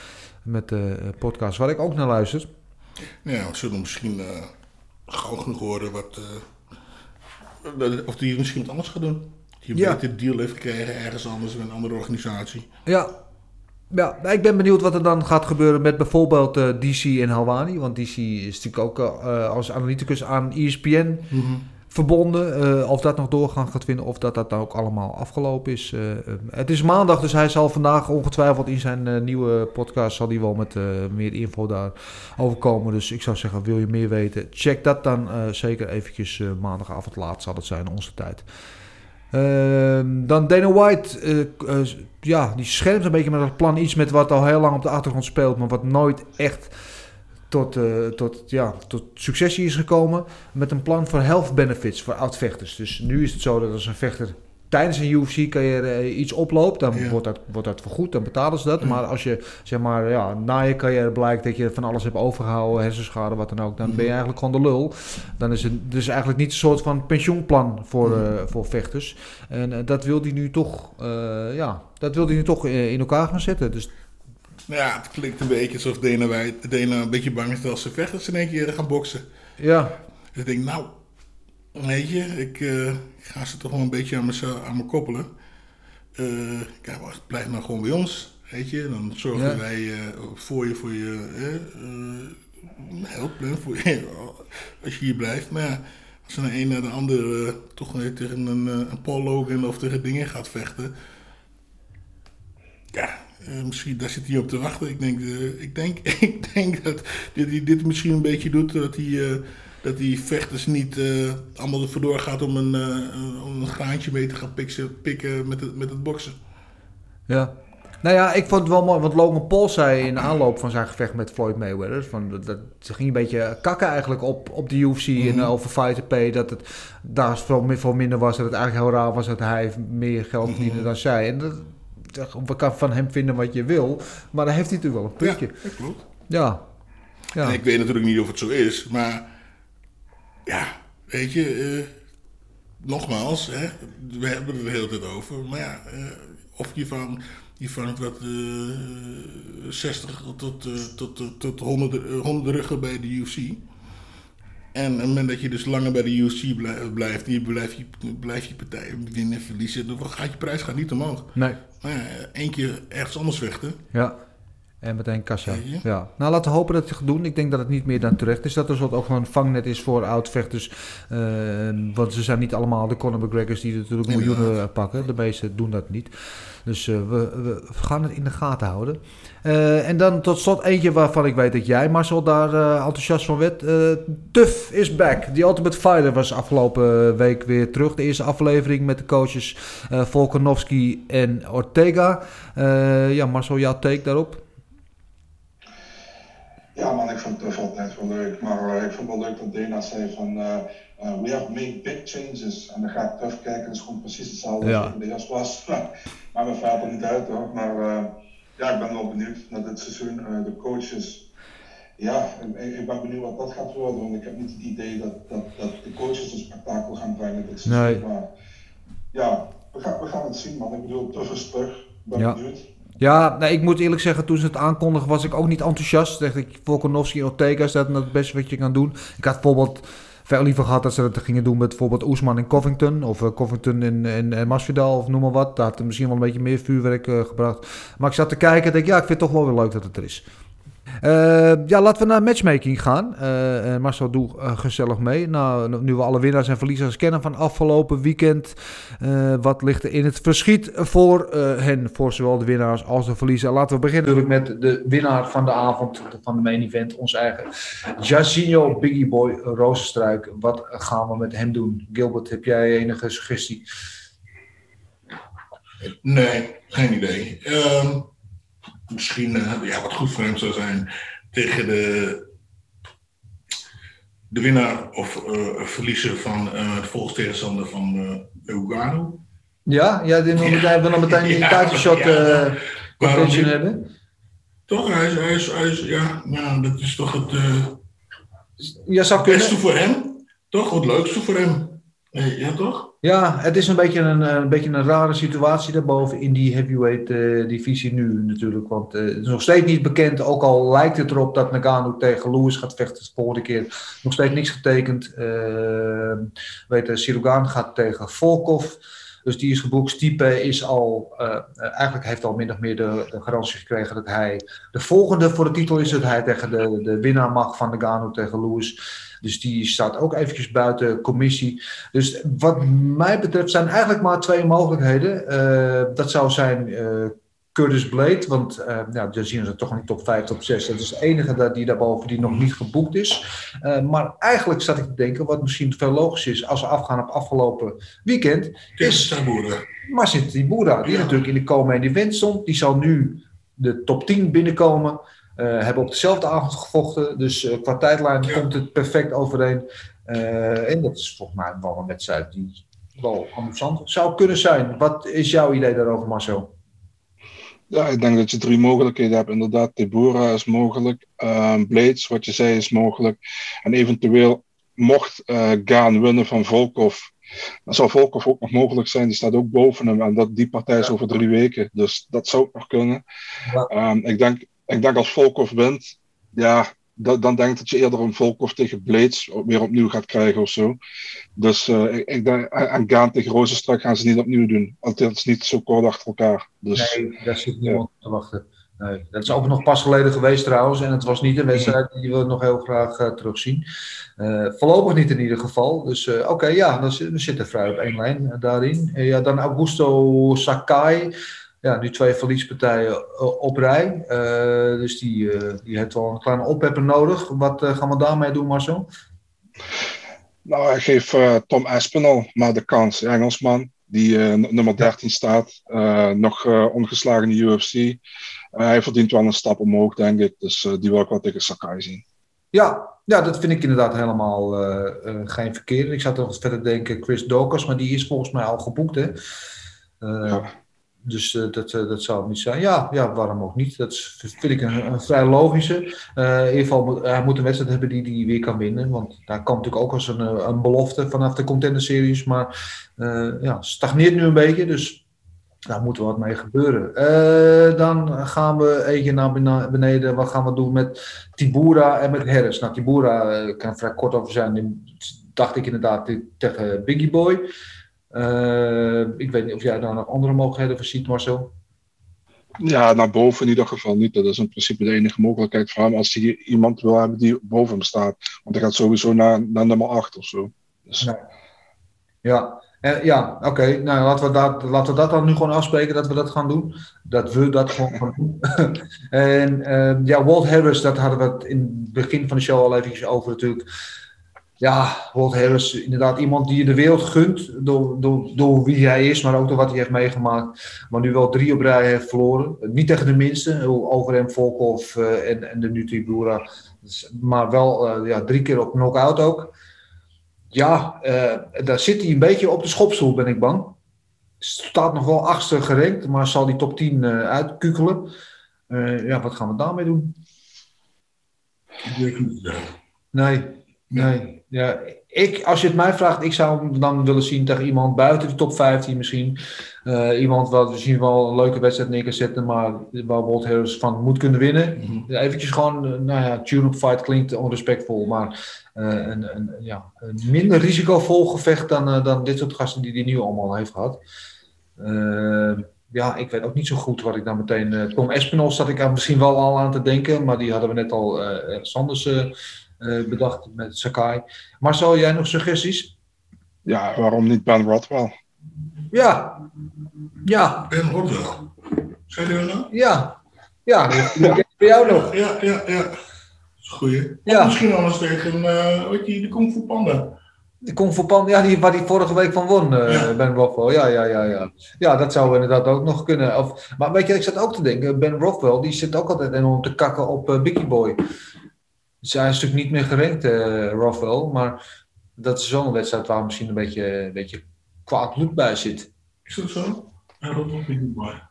Met de uh, podcast waar ik ook naar luister. Ja, we zullen misschien uh, gauw genoeg horen wat, eh, of hij misschien wat anders gaat doen. Dat hij een Ja. betere deal heeft gekregen ergens anders met een andere organisatie. Ja. Ja, nou, ik ben benieuwd wat er dan gaat gebeuren met bijvoorbeeld eh, DC en Halwani. Want DC is natuurlijk ook eh, als analyticus aan ESPN Mhm. Verbonden. Eh, of dat nog doorgang gaat vinden of dat dat dan ook allemaal afgelopen is. Eh, eh, het is maandag, dus hij zal vandaag ongetwijfeld in zijn nieuwe podcast... zal hij wel met meer info daarover komen. Dus ik zou zeggen, wil je meer weten? Check dat dan zeker eventjes maandagavond laat zal het zijn, onze tijd. Ehm, dan Dana White, ja, die schermt een beetje met dat plan iets met wat al heel lang op de achtergrond speelt, maar wat nooit echt tot, eh, tot, ja, tot successie is gekomen. Met een plan voor health benefits voor oud-vechters. Dus nu is het zo dat als een vechter tijdens een UFC-carrière eh, iets oploopt, dan Ja. wordt, dat, wordt dat vergoed, dan betalen ze dat. Maar als je zeg maar, ja, na je carrière blijkt dat je van alles hebt overgehouden, hersenschade, wat dan ook, dan ben je eigenlijk gewoon de lul. Dan is het dus eigenlijk niet een soort van pensioenplan voor, eh, voor vechters. En dat wil hij nu toch, ja, dat wil hij nu toch in elkaar gaan zetten. Dus Nou ja, het klinkt een beetje alsof Dana, White, Dana een beetje bang is dat ze vechters in één keer gaan boksen. ja, Dus ik denk, nou, weet je, ik, eh, ga ze toch wel een beetje aan me, aan me koppelen. Eh kijk, maar blijf nou gewoon bij ons, weet je. Dan zorgen Ja. wij eh, voor je, voor je helpen, voor je, als je hier blijft. Maar ja, als er de een naar de ander toch weer tegen een, een Paul Logan of tegen dingen gaat vechten. Ja, eh, misschien daar zit hij op te wachten. Ik denk, eh, ik denk, ik denk dat hij dit misschien een beetje doet, dat hij, eh, dat die vechters niet allemaal ervoor doorgaat om een, om een graantje mee te gaan pikken, pikken met, het, met het boksen. Ja. Nou ja, ik vond het wel mooi, want Logan Paul zei in de aanloop van zijn gevecht met Floyd Mayweather, van dat, dat, ze ging een beetje kakken eigenlijk op, op de UFC en Mhm. over Fighter Pay, dat het daar veel, mi- veel minder was, dat het eigenlijk heel raar was dat hij meer geld verdiende dan zij. En dat, kan van hem vinden wat je wil, maar daar heeft hij natuurlijk wel een puntje. Ja, dat klopt. Ja. ja. En ik weet natuurlijk niet of het zo is, maar ja, weet je, eh, nogmaals, hè, we hebben het er de hele tijd over, maar ja, eh, of je van, je vangt wat eh 60 tot, eh, tot, tot, tot 100, eh, 100 ruggen bij de UFC. En op het moment dat je dus langer bij de UFC blij- blijft, die blijf je, blijf je partijen winnen en verliezen, dan gaat je prijs gaat niet omhoog. Nee. Maar ja, één keer ergens anders vechten. Ja. En meteen kassa. Je? Ja. Nou, laten we hopen dat het gaat doen. Ik denk dat het niet meer dan terecht is. Dat er soort ook gewoon een vangnet is voor oud-vechters. Eh, want ze zijn niet allemaal de Conor McGregors die natuurlijk miljoenen pakken. De meesten doen dat niet. Dus eh, we, we gaan het in de gaten houden. Eh, en dan tot slot eentje waarvan ik weet dat jij, Marcel, daar enthousiast van werd. Eh Tuf is back. The Ultimate Fighter was afgelopen week weer terug. De eerste aflevering met de coaches Volkanovski en Ortega. Ja, Marcel, jouw take daarop? Ja man, ik vond het altijd wel leuk. Maar eh, ik vond het wel leuk dat Dana zei van eh, eh, we have made big changes. En dan ga ik terugkijken, dat is gewoon precies hetzelfde Ja. als de eerst was. maar we valt er niet uit hoor. Maar ja, ik ben wel benieuwd naar dit seizoen. De coaches, ja, ik, ik ben benieuwd wat dat gaat worden. Want ik heb niet het idee dat, dat, dat de coaches een spektakel gaan brengen dit seizoen. Nee. Maar ja, we gaan, we gaan het zien man. Ik bedoel, Tuff is terug. Ik ben Ja. benieuwd. Ja, nee, ik moet eerlijk zeggen, toen ze het aankondigen was ik ook niet enthousiast. Dacht ik, Volkanovski en Ortega is dat het beste wat je kan doen. Ik had bijvoorbeeld veel liever gehad dat ze dat gingen doen met bijvoorbeeld Oesman en Covington. Of eh, Covington en, en, en Masvidal of noem maar wat. Dat had misschien wel een beetje meer vuurwerk eh, gebracht. Maar ik zat te kijken en denk, ja, ik vind het toch wel weer leuk dat het er is. Eh, ja, laten we naar matchmaking gaan. Eh, en Marcel, doe eh, gezellig mee. Nou, nu we alle winnaars en verliezers kennen van afgelopen weekend. eh, wat ligt er in het verschiet voor eh, hen, voor zowel de winnaars als de verliezers? Laten we beginnen natuurlijk met de winnaar van de avond, van de main event, ons eigen Jacinho Biggie Boy Rozenstruik. Wat gaan we met hem doen? Gilbert, heb jij enige suggestie? Nee, geen idee. Ehm, misschien eh, ja, wat goed voor hem zou zijn tegen de, de winnaar of eh, verliezer van eh de volgstegenstander van eh Lugano. Ja, ja die wil meteen, wil dan meteen die Ja, title shot ja. eh, hebben. Toch, hij is, hij is, hij is ja, dat is toch het eh Ja, zou kunnen. beste voor hem. Toch, het leukste voor hem. Ja toch? Ja, het is een beetje een, eh, een, beetje een rare situatie daarboven in die heavyweight eh, divisie nu natuurlijk. Want eh, het is nog steeds niet bekend, ook al lijkt het erop dat Nagano tegen Lewis gaat vechten de volgende keer. Nog steeds niks getekend. Uh, weet je, Sirogan gaat tegen Volkov. Dus die is geboekt. Stipe is al, eigenlijk heeft al min of meer de, de, garantie gekregen dat hij de volgende voor de titel is. Dat hij tegen de, de winnaar mag van Nagano tegen Lewis. Dus die staat ook eventjes buiten commissie. Dus wat mij betreft zijn eigenlijk maar twee mogelijkheden. Uh, dat zou zijn uh, Curtis Blade, want uh, ja, dan zien ze toch niet top 5, top 6. Dat is de enige dat die daarboven die nog niet geboekt is. maar eigenlijk zat ik te denken, wat misschien veel logisch is als we afgaan op afgelopen weekend, is Marcin Tibura, die ja. natuurlijk in de komende event stond. Die zal nu de top 10 binnenkomen. Uh, hebben op dezelfde avond gevochten. Dus uh, qua tijdlijn ja. komt het perfect overeen. Uh, en dat is volgens mij wel een wedstrijd die wel interessant zou kunnen zijn. Wat is jouw idee daarover, Marcel? Ja, ik denk dat je drie mogelijkheden hebt. Inderdaad, Tebura is mogelijk. Blades, wat je zei, is mogelijk. En eventueel mocht Gaan winnen van Volkov. Dan zou Volkov ook nog mogelijk zijn. Die staat ook boven hem. En dat, die partij is over drie weken. Dus dat zou ook nog kunnen. Ja. Um, ik denk ik denk als Volkov wint, ja, dat, dan denk ik dat je eerder een Volkov tegen Blades weer opnieuw gaat krijgen of zo. Dus uh, ik, ik denk, en Gaan tegen Rozenstrak gaan ze niet opnieuw doen. Is niet zo kort achter elkaar. Dus, nee, daar zit niemand ja. te wachten. Nee, dat is ook nog pas geleden geweest trouwens. En het was niet een wedstrijd die we nog heel graag uh, terugzien. Uh, voorlopig niet in ieder geval. Dus uh, oké, okay, ja, dan, dan zit er vrij op één lijn daarin. ja, dan Augusto Sakai ja, nu twee verliespartijen op rij. Uh, dus die, uh, die heeft wel een kleine oppepper nodig. Wat uh, gaan we daarmee doen, Marcel? Nou, ik geef Tom Aspinall maar de kans. Engelsman, die nummer 13 staat. nog ongeslagen in de UFC. hij verdient wel een stap omhoog, denk ik. Dus die wil ik wel tegen Sakai zien. Ja, ja, dat vind ik inderdaad helemaal geen verkeer. Ik zou toch verder denken Chris Dawkins, maar die is volgens mij al geboekt, hè? ja. Dus uh, dat, uh, dat zou het niet zijn. Ja, ja, waarom ook niet? Dat vind ik een, vrij logische. Uh, in ieder geval, hij moet een wedstrijd hebben die hij weer kan winnen. Want daar komt natuurlijk ook als een, een belofte vanaf de Contender Series. Maar ja, stagneert nu een beetje. Dus daar moet wat mee gebeuren. dan gaan we even naar beneden. Wat gaan we doen met Tibura en met Harris? Nou, Tibura kan vrij kort over zijn. Dacht ik inderdaad tegen Biggie Boy. Uh, ik weet niet of jij daar nog andere mogelijkheden voor ziet, Marcel? Ja, naar boven in ieder geval niet. Dat is in principe de enige mogelijkheid voor hem als hij iemand wil hebben die boven hem staat. Want hij gaat sowieso naar, naar nummer 8 of zo. Dus... Nee. Ja, eh, ja oké. Okay. Nou, laten we, dat, laten we dat dan nu gewoon afspreken dat we dat gaan doen. Dat we dat gewoon gaan doen. en uh, ja, Walt Harris, dat hadden we het in het begin van de show al even over natuurlijk ja, Walt Harris, inderdaad iemand die je de wereld gunt door, door, door wie hij is, maar ook door wat hij heeft meegemaakt. Maar nu wel drie op rij heeft verloren. Niet tegen de minste, over hem Volkov uh, en, en de Nutri Dus, maar wel uh, ja, drie keer op knockout ook. Ja, uh, daar zit hij een beetje op de schopstoel, ben ik bang. Staat nog wel achtste gerenkt, maar zal die top 10 uitkukelen. ja, wat gaan we daarmee doen? Nee, nee. Ja, ik, als je het mij vraagt, ik zou hem dan willen zien tegen iemand buiten de top 15 misschien. Uh, iemand wat misschien wel een leuke wedstrijd neer kan zetten, maar waar Walt Harris van moet kunnen winnen. Mm -hmm. Eventjes gewoon, uh, nou ja, tune-up fight klinkt onrespectvol, maar uh, een, een, ja, een minder risicovol gevecht dan, dan dit soort gasten die hij nu allemaal heeft gehad. ja, ik weet ook niet zo goed wat ik dan meteen... Tom Espinol zat ik aan, misschien wel al aan te denken, maar die hadden we net al ergens anders bedacht met Sakai. Marcel, jij nog suggesties? Ja, waarom niet Ben Rothwell? Ja. Ja. Ben Rothwell. Zijn jullie nou? Ja. Ja, voor jou nog. Ja, ja, ja. Dat is een goeie. Ja. Of misschien anders tegen, uh, weet je, de Kung Fu Panda. De Kung Fu Panda, ja, die, waar die vorige week van won, uh, ja. Ben Rothwell. Ja, ja, ja, ja. Ja, dat zou inderdaad ook nog kunnen. Of, maar weet je, ik zat ook te denken, Ben Rothwell, die zit ook altijd enorm te kakken op uh, Biggie Boy. Dus hij is natuurlijk niet meer gerankt, uh. Maar dat is zo'n wedstrijd waar misschien een beetje, een beetje kwaad bloed bij zit. Is dat zo? Hij loopt nog Biggie Boy.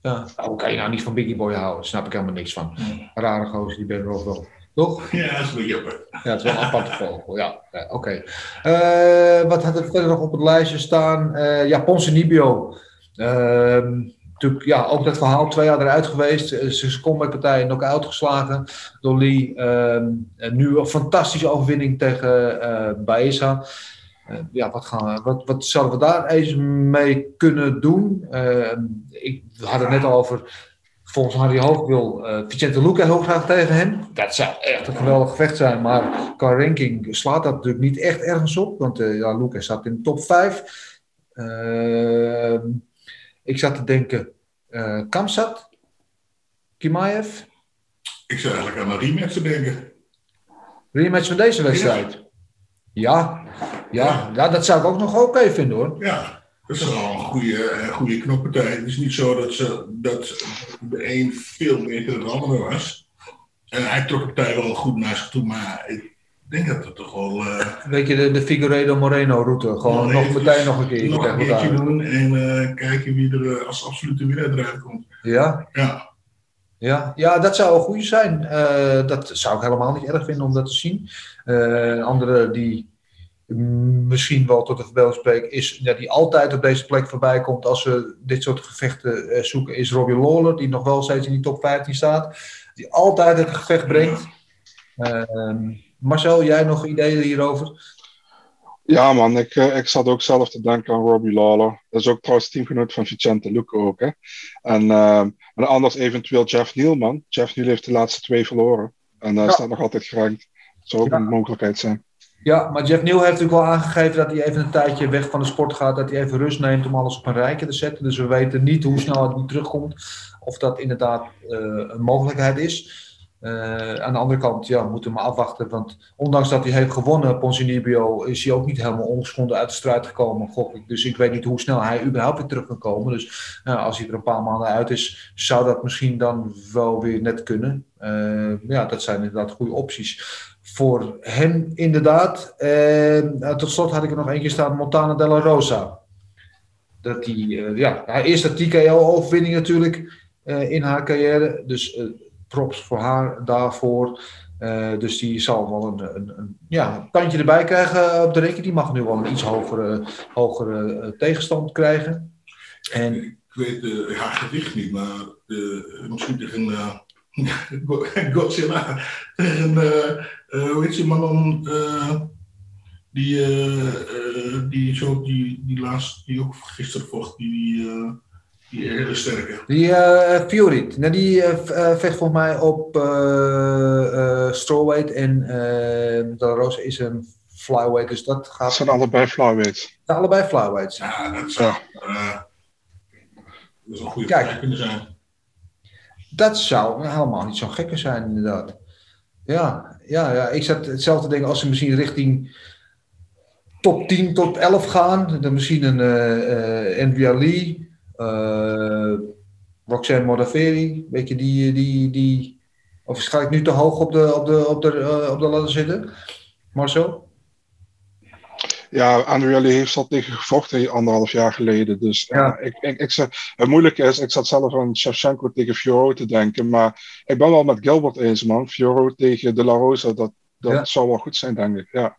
Ja, hoe kan je nou niet van Biggie Boy houden? Snap ik helemaal niks van. Rare gozer, die Ben Rafael. Toch? Ja, dat is wel jammer. Ja, het is wel een aparte vogel. Ja, ja oké. Eh, wat had er verder nog op het lijstje staan? Eh ja, Ponce Nibio. Ehm, ja, ook dat verhaal, twee jaar eruit geweest. Eh, Zijn combatpartij knock-out geslagen door Lee. Ehm, nu een fantastische overwinning tegen eh Baeza. Eh, ja, wat, gaan wat, wat zouden we daar eens mee kunnen doen? Ehm, ik hadden het net al over. Volgens Harry Hoog wil Vicente Luque heel graag tegen hem. Dat zou echt een geweldig gevecht zijn. Maar qua ranking slaat dat natuurlijk niet echt ergens op. Want ja, Luque staat in de top 5. Ik zat te denken, eh Kamsat, Kimaev, Ik zou eigenlijk aan een rematch te denken. rematch van deze wedstrijd. Ja, ja, ja, dat zou ik ook nog oké vinden hoor. Ja, dat is wel een goede, eh, goede knoppartij. Het is niet zo dat, ze, dat de een veel beter dan de andere was. En hij trok de partij wel goed naar zich toe, maar ik denk dat het toch wel... eh, Weet je, de, de Figueiredo Moreno route. Gewoon nog, meteen nog een keer. Nog een keertje doen en eh, kijken wie er eh, als absolute winnaar eruit komt. Ja? Ja. Ja, ja, dat zou een goede zijn. Eh, dat zou ik helemaal niet erg vinden om dat te zien. Eh, een andere die misschien wel tot de verbeelding spreekt, is ja, die altijd op deze plek voorbij komt als we dit soort gevechten eh, zoeken, is Robbie Lawler, die nog wel steeds in die top 15 staat. Die altijd het gevecht brengt. Ehm, Marcel, jij nog ideeën hierover? Ja, man, ik, eh, ik zat ook zelf te denken aan Robbie Lawler. Dat is ook trouwens teamgenoot van Vicente Luque ook. Hè? En, ehm, en anders eventueel Jeff Neal, man. Jeff Neal heeft de laatste twee verloren. En Ja. staat nog altijd gerankt. Dat zou ook Ja. een mogelijkheid zijn. Ja, maar Jeff Neal heeft natuurlijk wel aangegeven dat hij even een tijdje weg van de sport gaat. Dat hij even rust neemt om alles op een rijtje te zetten. Dus we weten niet hoe snel het nu terugkomt. Of dat inderdaad eh, een mogelijkheid is. Eh, aan de andere kant, ja, we moeten maar afwachten. Want ondanks dat hij heeft gewonnen, Ponzinibbio, is hij ook niet helemaal ongeschonden uit de strijd gekomen, gok ik. Dus ik weet niet hoe snel hij überhaupt weer terug kan komen. Dus ja, als hij er een paar maanden uit is, zou dat misschien dan wel weer net kunnen. Eh, ja, dat zijn inderdaad goede opties voor hem inderdaad. En tot slot had ik er nog eentje staan, Montana Della Rosa. Dat die, eh, ja, haar eerste TKO-overwinning natuurlijk eh, in haar carrière. Dus eh, props voor haar daarvoor. Eh, dus die zal wel een, een, een, ja, kantje erbij krijgen op de rekening. Die mag nu wel een iets hogere, hogere eh, tegenstand krijgen. En Ik weet eh, haar gewicht niet, maar misschien tegen Godzilla. Tegen, hoe heet die man die, die, zo, die, die laatst, die ook gisteren vocht, die, eh, die hele sterke. Die eh Fury, nou, die eh, vecht volgens mij op eh eh strawweight en eh De Rosa is een flyweight, dus dat gaat... Dat zijn allebei flyweights. zijn allebei flyweights. Ja, dat zou, dat is een goede Kijk. kunnen zijn. Dat zou helemaal niet zo gekke zijn, inderdaad. Ja, ja, ja, ik zat hetzelfde te denken als ze misschien richting top 10, top 11 gaan. Dan misschien een eh eh Lee, eh Roxanne Modafferi, weet je, die, die, die... Of ga ik nu te hoog op de, op de, op de, eh, op de ladder zitten? Marcel? Ja, Andrea Lee heeft al tegen gevochten anderhalf jaar geleden. Dus ja. ik, ik, ik, het moeilijke is, ik zat zelf aan Shevchenko tegen Fioro te denken. Maar ik ben wel met Gilbert eens, man. Fioro tegen De La Rosa, dat, dat Ja. zou wel goed zijn, denk ik. Ja.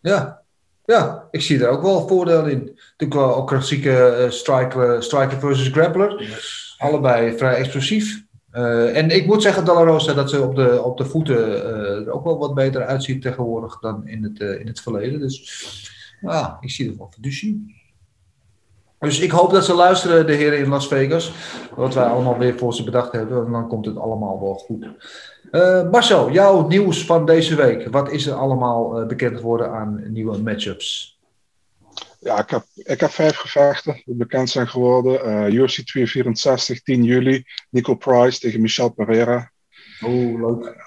Ja, ja, ik zie er ook wel voordeel in. Natuurlijk ook klassieke eh, striker, striker versus grappler. Allebei vrij explosief. Eh, en ik moet zeggen, De La Rosa, dat ze op de, op de voeten eh, er ook wel wat beter uitziet tegenwoordig dan in het, eh, in het verleden. Dus ja, ik zie er wel fiducie. Dus ik hoop dat ze luisteren, de heren in Las Vegas. Wat wij allemaal weer voor ze bedacht hebben. En dan komt het allemaal wel goed. Eh, Marcel, jouw nieuws van deze week. Wat is er allemaal eh, bekend geworden aan nieuwe matchups? Ja, ik heb, ik heb vijf gevechten die bekend zijn geworden. Eh UFC 264, 10 juli. Nico Price tegen Michel Pereira. Oh, leuk.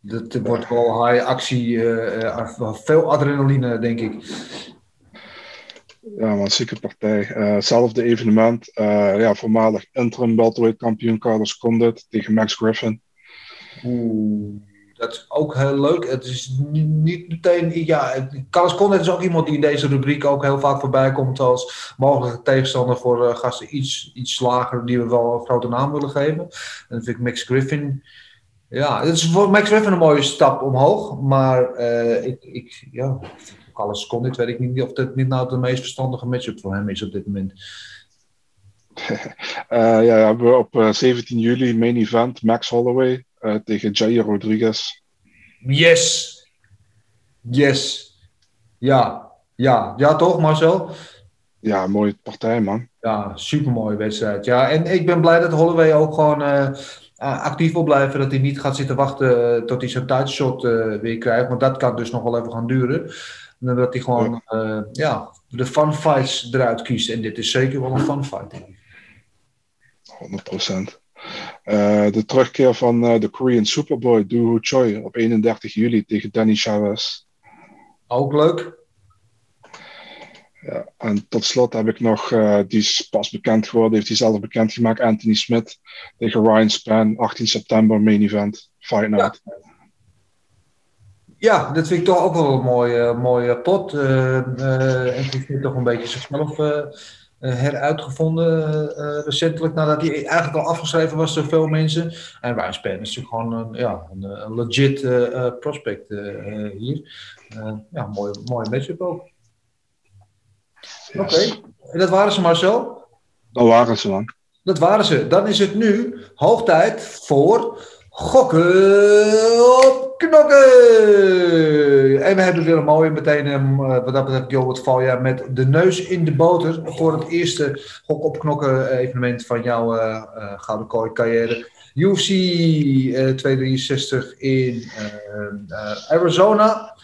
Dat wordt wel high actie, eh, eh, veel adrenaline, denk ik. Ja, man, zieke partij. Eh, hetzelfde evenement. eh, ja, voormalig interim welterweight kampioen Carlos Condit tegen Max Griffin. Oeh, dat is ook heel leuk. Het is ni- niet meteen. Ja, Carlos Condit is ook iemand die in deze rubriek ook heel vaak voorbij komt als mogelijke tegenstander voor eh, gasten iets, iets lager die we wel een grote naam willen geven. En dan vind ik Max Griffin. Ja, het is voor Max Verstappen een mooie stap omhoog. Maar uh, ik, ik, ja, alles kon dit, weet ik niet of dit niet nou de meest verstandige matchup voor hem is op dit moment. uh, ja, we hebben op uh, 17 juli main event Max Holloway tegen Jair Rodriguez. Yes! Yes! Ja, ja, ja toch Marcel? Ja, mooie partij man. Ja, supermooie wedstrijd. Ja, en ik ben blij dat Holloway ook gewoon actief wil blijven. Dat hij niet gaat zitten wachten tot hij zijn tijdshot weer krijgt. Want dat kan dus nog wel even gaan duren. En dat hij gewoon ja. ja de fun fights eruit kiest. En dit is zeker wel een fun fight, denk ik. 100%. Uh, de terugkeer van uh, de Korean Superboy, Doo Choi, op 31 juli tegen Danny Chavez. Ook leuk. Ja, en tot slot heb ik nog, uh, die is pas bekend geworden, heeft hij zelf bekendgemaakt, Anthony Smith tegen Ryan Span, 18 september, main event, Fight Night. Ja. Ja, dat vind ik toch ook wel een mooie, mooie pot. Uh, uh, en ik vind toch een beetje zichzelf uh, heruitgevonden recentelijk, nadat hij eigenlijk al afgeschreven was door veel mensen. En Span is natuurlijk gewoon een, ja, een, een legit prospect hier. ja, mooie, mooie matchup ook. Yes. Oké, okay. en dat waren ze Marcel? Dat waren ze man. Dat waren ze. Dan is het nu hoog tijd voor gokken op knokken. En we hebben weer een mooie meteen, wat dat betreft, Jobert Valja met de neus in de boter voor het eerste gok op knokken evenement van jouw uh, Gouden Kooi carrière. UFC uh, 263 in Arizona.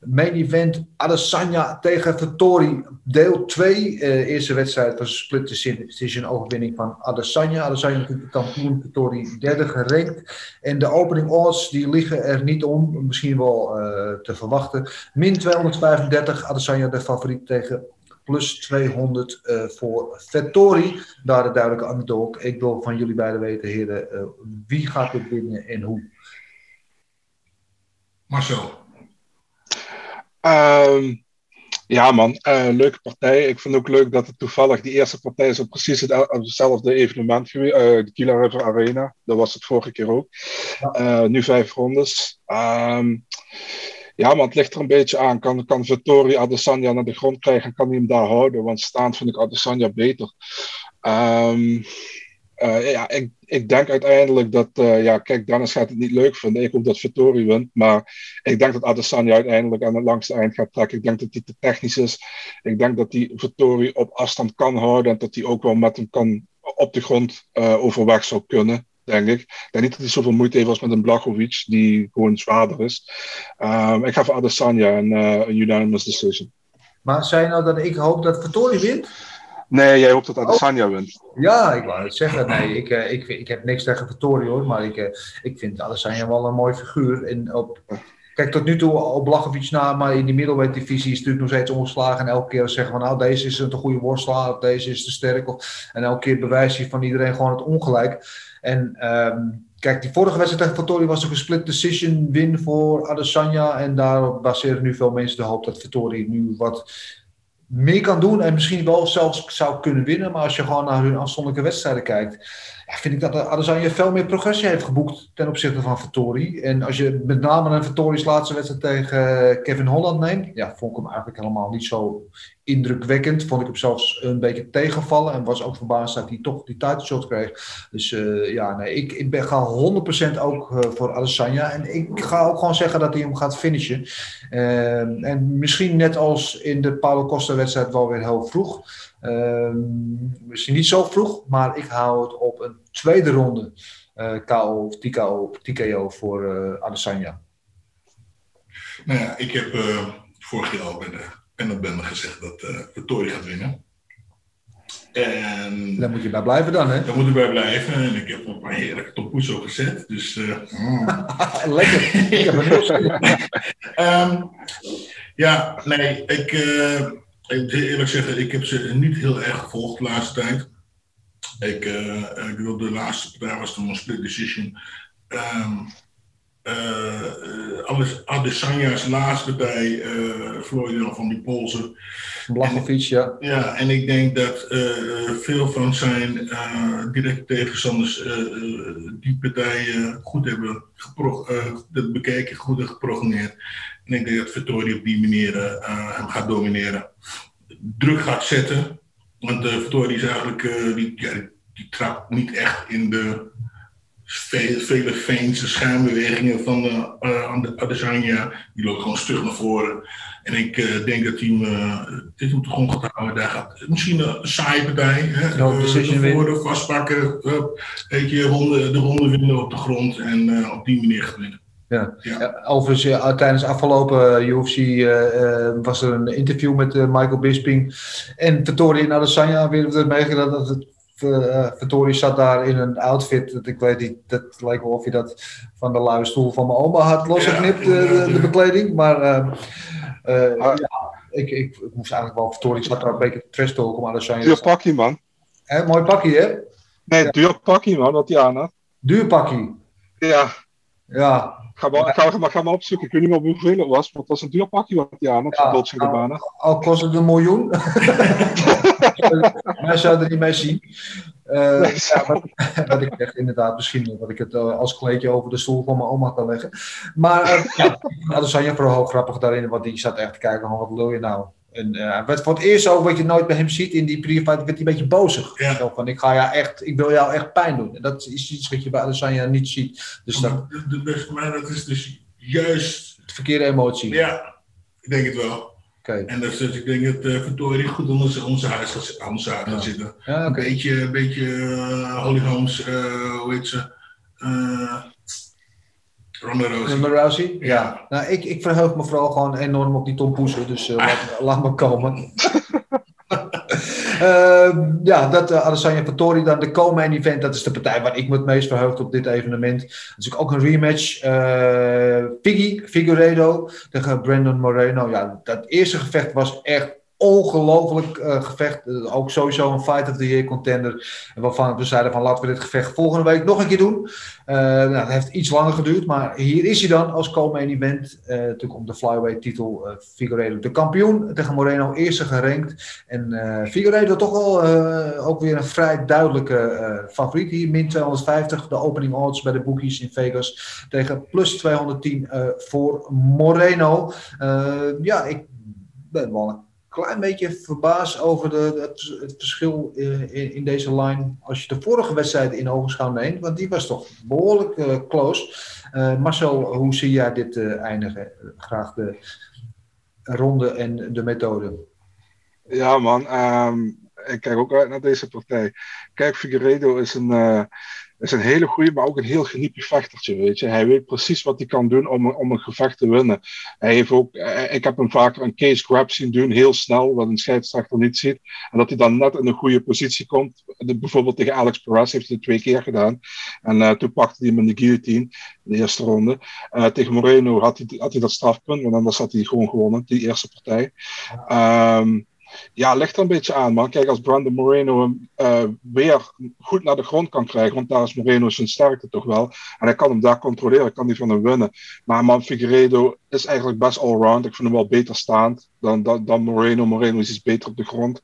Main event Adesanya tegen Vettori, deel 2. Uh, eerste wedstrijd was een split decision overwinning van Adesanya. Adesanya natuurlijk de kampioen, Vettori derde gerankt. En de opening odds die liggen er niet om, misschien wel uh, te verwachten. Min 235, Adesanya de favoriet tegen plus 200 uh, voor Vettori. Daar de duidelijke underdog. Ik wil van jullie beiden weten, heren, wie gaat dit winnen en hoe? Marcel. Um, ja, man, uh, leuke partij. Ik vind ook leuk dat het toevallig die eerste partij is op precies het, hetzelfde evenement geweest, uh, de Kila River Arena. Dat was het vorige keer ook. Uh, nu vijf rondes. Um, ja, maar het ligt er een beetje aan. Kan, kan Vittori Adesanya naar de grond krijgen? Kan hij hem daar houden? Want staand vind ik Adesanya beter. Um, uh, ja, ik, ik denk uiteindelijk dat, uh, ja, kijk, Dennis gaat het niet leuk vinden. Ik hoop dat Vittori wint. Maar ik denk dat Adesanya uiteindelijk aan het langste eind gaat trekken. Ik denk dat hij te technisch is. Ik denk dat hij Vittori op afstand kan houden. En dat hij ook wel met hem kan op de grond uh, overweg zou kunnen. Denk ik. Ik denk niet dat hij zoveel moeite heeft als met een Blachowicz, die gewoon zwaarder is. Um, ik ga voor Adesanya en een unanimous decision. Maar zei je nou dat ik hoop dat Vittori wint? Nee, jij hoopt dat Adesanya oh. wint. Ja, ik wou het zeggen. Nee, ik, uh, ik, ik heb niks tegen Vittori hoor, maar ik, uh, ik vind Adesanya wel een mooi figuur. En op, kijk, tot nu toe op Blachowicz na, maar in die middleweight divisie is natuurlijk nog steeds ongeslagen. En elke keer zeggen van nou, deze is een te goede worstelaar, of deze is te sterk. Of, en elke keer bewijst hij van iedereen gewoon het ongelijk. En um, kijk, die vorige wedstrijd tegen Vittori was een split decision win voor Adesanya. En daar baseren nu veel mensen de hoop dat Vittori nu wat meer kan doen en misschien wel zelfs zou kunnen winnen. Maar als je gewoon naar hun afzonderlijke wedstrijden kijkt, vind ik dat Adesanya veel meer progressie heeft geboekt ten opzichte van Vittori. En als je met name een Vittori's laatste wedstrijd tegen Kevin Holland neemt, ja, vond ik hem eigenlijk helemaal niet zo indrukwekkend. Vond ik hem zelfs een beetje tegenvallen en was ook verbaasd dat hij toch die titleshot kreeg. Dus uh, ja, nee, ik, ik ben, ga 100% ook uh, voor Adesanya. En ik ga ook gewoon zeggen dat hij hem gaat finishen. Uh, en misschien net als in de Paulo Costa wedstrijd wel weer heel vroeg. Misschien niet zo vroeg, maar ik hou het op een tweede ronde KO of TKO, TKO voor Adesanya. Nou ja, ik heb vorig jaar al bij de ik gezegd dat uh, Vittori gaat winnen. En daar moet je bij blijven dan, hè? Daar moet ik bij blijven. En ik heb een paar heerlijke tompoes op gezet. Dus, uh, Lekker. ik heb een heel um, Ja, nee, ik, uh, ik moet eerlijk zeggen, ik heb ze niet heel erg gevolgd de laatste tijd. Ik, uh, ik wilde de laatste partij was toen een split decision. Um, uh, Adesanya's laatste partij uh, dan van die Poolse. Blachowicz, ja. Ja, en ik denk dat uh, veel van zijn directe tegenstanders die partij goed hebben dat bekeken, goed hebben geprogrammeerd. En ik denk dat Vittori op die manier hem gaat domineren. Druk gaat zetten, want uh, Vittori is eigenlijk, die, ja, die trapt niet echt in de vele, vele feinste schuimbewegingen van de, uh, Adesanya. Die loopt gewoon stug naar voren. En ik uh, denk dat hij uh, dit moet gewoon gaat houden. Daar gaat misschien een saaie partij. Hè? No, uh, vastpakken. weet je, ronde, de ronde winnen op de grond. En op die manier gaan winnen. Ja. ja. Overigens, ja, tijdens afgelopen UFC was er een interview met Michael Bisping en Vittorio en Adesanya. Weer het meegedaan dat het uh, Vittori zat daar in een outfit. Dat ik weet niet, dat lijkt wel of je dat van de luie stoel van mijn oma had losgeknipt, ja, de, de, bekleding. Maar uh, ja, ik, ik, ik, moest eigenlijk wel Vittori zat daar een beetje trash talken, maar zijn Duur pakje, man. Hè, mooi pakje, hè? Nee, duur pakje, man, wat hij aan had. Duur pakje? Ja. Ja. Ga maar, ga, maar, ga maar opzoeken. Ik weet niet meer hoeveel het was, maar het was een duur pakje wat hij aan had. Ja, Dolce Gabbana. Al, al kost het een miljoen. maar zou er niet mee zien. Uh, nee, ja, wat, wat, ik echt inderdaad misschien wat ik het uh, als kleedje over de stoel van mijn oma kan leggen. Maar uh, ja, nou, dat je vooral grappig daarin, want die zat echt te kijken van wat wil je nou? En uh, werd voor het eerst ook wat je nooit bij hem ziet in die privé, werd hij een beetje bozig. Ja. Zo van, ik, ga jou echt, ik wil jou echt pijn doen. En dat is iets wat je bij Adesanya niet ziet. Dus dat, de, de, maar dat is dus juist... Het verkeerde emotie. Ja, ik denk het wel. Okay. En dus, dus ik denk dat uh, Victoria goed onder onze, onze huis gaat, onze huis gaat zitten. Ja, okay. Een beetje, een beetje uh, Holly Holmes, uh, hoe heet ze? Ronda Rousey. Ronda Rousey? Ja. Nou, ik, ik verheug me vooral gewoon enorm op die Tom Poesen, dus uh, ah. laat, laat me komen. uh, ja, dat uh, Adesanya dan de co-main event, dat is de partij waar ik me het meest verheugd op dit evenement. Dat is ook een rematch. Uh, Figgy, Figueredo tegen Brandon Moreno. Ja, dat eerste gevecht was echt ongelooflijk uh, gevecht. Uh, ook sowieso een Fight of the Year contender. En waarvan we zeiden van laten we dit gevecht volgende week nog een keer doen. Uh, nou, dat heeft iets langer geduurd. Maar hier is hij dan als co-main event. natuurlijk om de flyweight titel. Figueiredo de kampioen. Tegen Moreno eerste gerankt. En Figueiredo toch wel ook weer een vrij duidelijke favoriet hier. Min 250 de opening odds bij de bookies in Vegas. Tegen plus 210 voor Moreno. ja, ik ben wel een klein beetje verbaasd over de, het, verschil in, in, deze line als je de vorige wedstrijd in ogenschouw neemt, want die was toch behoorlijk uh, close. Uh, Marcel, hoe zie jij dit eindigen? Graag de ronde en de methode. Ja man, um, ik kijk ook uit naar deze partij. Kijk, Figueredo is een is een hele goede, maar ook een heel geniepig vechtertje, weet je. Hij weet precies wat hij kan doen om, om een gevecht te winnen. Hij heeft ook, eh, ik heb hem vaker een case grab zien doen, heel snel, wat een scheidsrechter niet ziet. En dat hij dan net in een goede positie komt. bijvoorbeeld tegen Alex Perez heeft hij het twee keer gedaan. En uh, toen pakte hij hem in de guillotine, in de eerste ronde. Uh, tegen Moreno had hij, had hij dat strafpunt, want anders had hij gewoon gewonnen, die eerste partij. Um, ja, ligt er een beetje aan, man. Kijk, als Brandon Moreno hem uh, weer goed naar de grond kan krijgen, want daar is Moreno zijn sterkte toch wel. En hij kan hem daar controleren, kan hij van hem winnen. Maar man, Figueredo is eigenlijk best allround. Ik vind hem wel beter staand dan, dan, Moreno. Moreno is iets beter op de grond.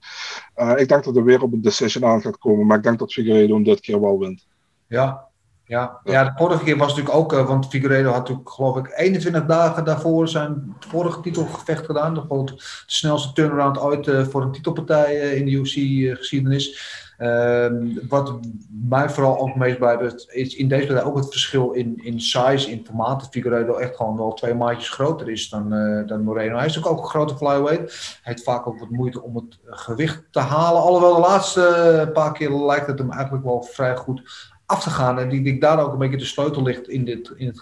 Uh, ik denk dat er weer op een decision aan gaat komen, maar ik denk dat Figueredo hem dit keer wel wint. Ja, ja, ja, de vorige keer was natuurlijk ook, uh, want Figueiredo had natuurlijk geloof ik 21 dagen daarvoor zijn vorige titelgevecht gedaan. Dat de snelste turnaround ooit uh, voor een titelpartij uh, in de UFC-geschiedenis. Ehm, wat mij vooral ook meest blijft, is in deze partij ook het verschil in, in size, in formaat. Dat Figueiredo echt gewoon wel twee maatjes groter is dan, dan Moreno. Hij is ook, ook een grote flyweight. Hij heeft vaak ook wat moeite om het gewicht te halen. Alhoewel de laatste paar keer lijkt het hem eigenlijk wel vrij goed af te gaan. En die, die daar ook een beetje de sleutel ligt in, dit, in het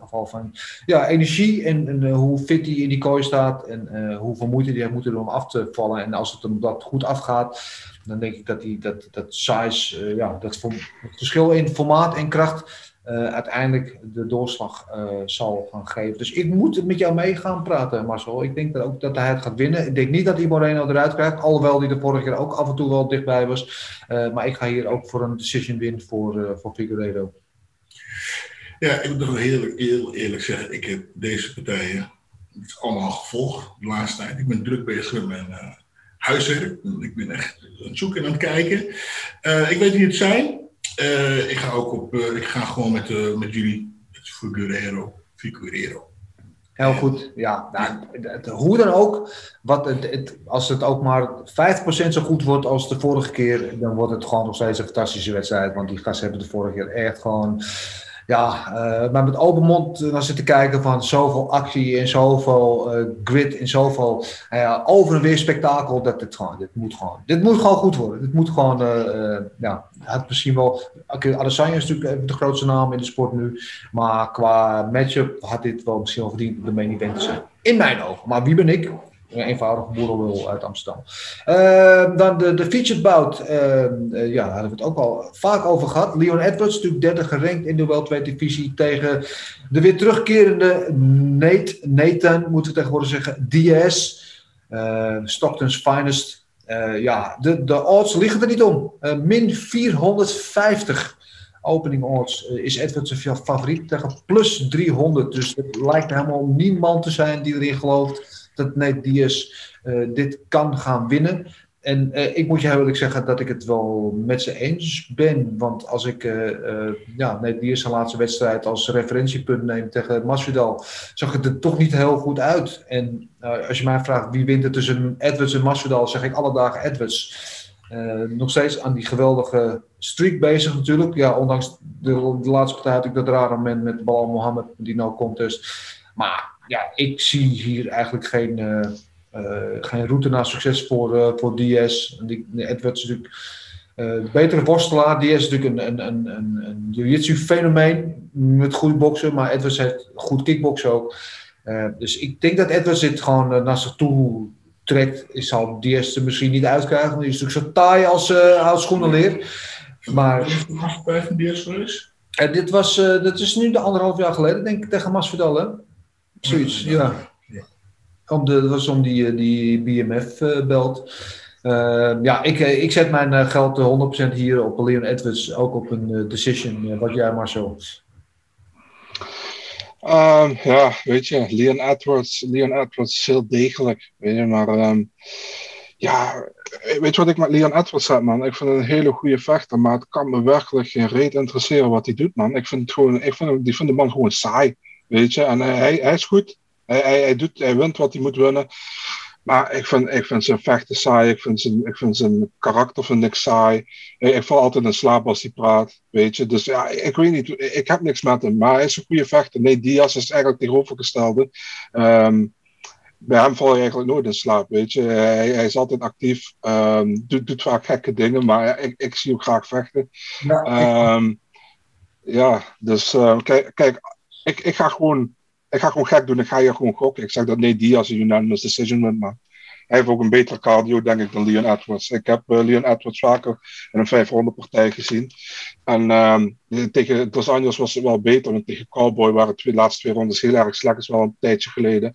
geval van ja, energie en, en uh, hoe fit hij in die kooi staat en uh, hoeveel moeite heeft moeten doen om af te vallen. En als het hem dat goed afgaat, dan denk ik dat die, dat, dat size, uh, ja, dat het verschil in formaat en kracht uh, uiteindelijk de doorslag uh, zal gaan geven. Dus ik moet met jou mee gaan praten, Marcel. Ik denk dat ook dat hij het gaat winnen. Ik denk niet dat hij Moreno eruit krijgt, alhoewel hij de vorige keer ook af en toe wel dichtbij was. Uh, maar ik ga hier ook voor een decision win voor, voor Figueiredo. Ja, ik moet toch heel, heel eerlijk zeggen, ik heb deze partijen niet allemaal gevolgd de laatste tijd. Ik ben druk bezig met mijn huiswerk. Ik ben echt aan het zoeken en aan het kijken. Ik weet wie het zijn. Uh, ik ga ook op, ik ga gewoon met, met jullie, met Figueroa. Figueroa. Heel goed. Ja, nou, het, hoe dan ook. Wat het, het, als het ook maar 50% zo goed wordt als de vorige keer, dan wordt het gewoon nog steeds een fantastische wedstrijd. Want die gasten hebben de vorige keer echt gewoon ja, uh, maar met open mond naar zitten kijken van zoveel actie en zoveel uh, grid en zoveel uh, over en weer spektakel. Dat dit gewoon, dit moet gewoon, dit moet gewoon goed worden. Dit moet gewoon, ja, het misschien wel, okay, Adesanya is natuurlijk de grootste naam in de sport nu. Maar qua matchup had dit wel misschien wel verdiend de main event te zijn. In mijn ogen. Maar wie ben ik? Een eenvoudige boerenlul uit Amsterdam. Uh, dan de, de featured bout. Uh, uh, ja, daar hebben we het ook al vaak over gehad. Leon Edwards, natuurlijk derde gerankt in de welterweight divisie tegen de weer terugkerende Nate, Nathan, moeten we tegenwoordig zeggen, Diaz. Stockton's finest. ja, de, de odds liggen er niet om. min 450 opening odds is Edwards een favoriet tegen plus 300. Dus het lijkt helemaal niemand te zijn die erin gelooft dat Nate Diaz uh, dit kan gaan winnen. En uh, ik moet je eerlijk zeggen dat ik het wel met ze eens ben. Want als ik uh, uh, ja, Nate Diaz zijn laatste wedstrijd als referentiepunt neem tegen Masvidal, zag het er toch niet heel goed uit. En als je mij vraagt wie wint er tussen Edwards en Masvidal, zeg ik alle dagen Edwards. nog steeds aan die geweldige streak bezig natuurlijk. Ja, ondanks de, de laatste partij had ik dat rare moment met Balal Mohammed, die no contest. Maar ja, ik zie hier eigenlijk geen, uh, uh, geen route naar succes voor, uh, voor Diaz. Die, Edwards is natuurlijk de betere worstelaar. Diaz is natuurlijk een, een, een, een, een jiu-jitsu fenomeen met goed boksen, maar Edwards heeft goed kickboksen ook. dus ik denk dat Edwards dit gewoon naar zich toe trekt. Ik zal Diaz er misschien niet uitkrijgen, want die is natuurlijk zo taai als, als schoenenleer. Maar... Wat is van Diaz geweest? dit, was, dat is nu de anderhalf jaar geleden, denk ik, tegen Masvidal, hè? Zoiets, ja. Om de, dat was om die, die BMF-belt. Uh, ja, ik, ik zet mijn geld 100% hier op Leon Edwards, ook op een decision. wat jij maar zo. Um, ja, weet je, Leon Edwards, Leon Edwards is heel degelijk. Weet je, maar um, ja, weet je wat ik met Leon Edwards heb, man? Ik vind het een hele goede vechter, maar het kan me werkelijk geen reet interesseren wat hij doet, man. Ik vind, het gewoon, ik vind, ik vind de man gewoon saai. Weet je, en hij, hij is goed. Hij, hij, hij, doet, hij wint wat hij moet winnen. Maar ik vind, ik vind zijn vechten saai. Ik vind zijn, ik vind zijn karakter vind ik saai. Ik, ik val altijd in slaap als hij praat. Weet je. Dus ja, ik weet niet. Ik heb niks met hem. Maar hij is een goede vechter. Nee, Diaz is eigenlijk tegenovergestelde. Um, bij hem val je eigenlijk nooit in slaap, weet je. Hij, hij is altijd actief, um, doet, doet vaak gekke dingen, maar ja, ik, ik zie hem graag vechten. Ja, um, ja dus uh, kijk, kijk ik, ik, ga gewoon, ik ga gewoon gek doen. Ik ga hier gewoon gokken. Ik zeg dat nee, Diaz een unanimous decision wint, maar hij heeft ook een betere cardio, denk ik, dan Leon Edwards. Ik heb uh, Leon Edwards vaker in een 500 partij gezien. En um, tegen Dos Anjos was het wel beter, want tegen Cowboy waren de laatste twee rondes heel erg slecht. Dat is wel een tijdje geleden.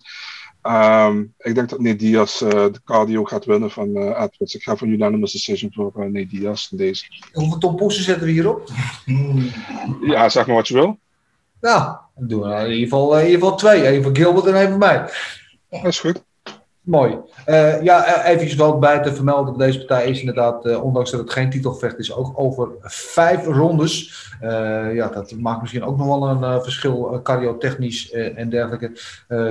Um, ik denk dat Nate Diaz uh, de cardio gaat winnen van uh, Edwards. Ik ga voor unanimous decision voor uh, Nate Diaz in deze. Hoeveel tompoesen zetten we hierop? Ja, zeg maar wat je wil. Nou, dan doen we in ieder geval, in ieder geval twee. Eén voor Gilbert en één voor mij. Dat is goed. Mooi. Uh, ja, even wel bij te vermelden. Deze partij is inderdaad, uh, ondanks dat het geen titelgevecht is, ook over vijf rondes. Uh, ja, dat maakt misschien ook nog wel een verschil, cardiotechnisch en dergelijke.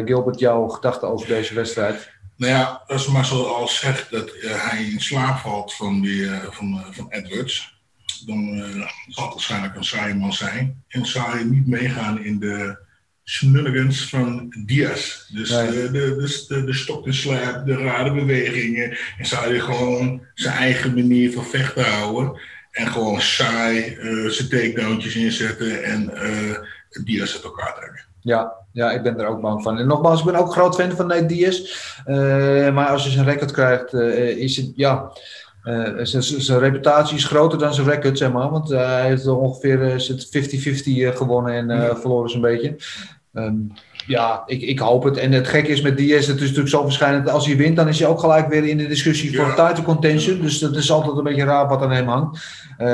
Gilbert, jouw gedachten over deze wedstrijd? Nou ja, als Marcel al zegt dat hij in slaap valt van, die, van, van Edwards dan uh, zal het waarschijnlijk een saaie man zijn. En zal hij niet meegaan in de shenanigans van Diaz. Dus, nee. de, de, dus de, de stok en slap, de rare bewegingen. En zou hij gewoon zijn eigen manier van vechten houden. En gewoon saai uh, zijn takedowntjes inzetten en uh, Diaz uit elkaar trekken. Ja, ja, ik ben er ook bang van. En nogmaals, ik ben ook groot fan van Nate Diaz. Uh, maar als je zijn record krijgt, is het, ja... Uh, zijn reputatie is groter dan zijn record, zeg maar. Want hij heeft ongeveer uh, 50-50 gewonnen en verloren zo'n beetje. Um, Ja, ik, ik hoop het. En het gekke is met Diaz, het is natuurlijk zo verschijnend. Als hij wint, dan is hij ook gelijk weer in de discussie voor title contention. Dus dat is altijd een beetje raar wat aan hem hangt. Uh,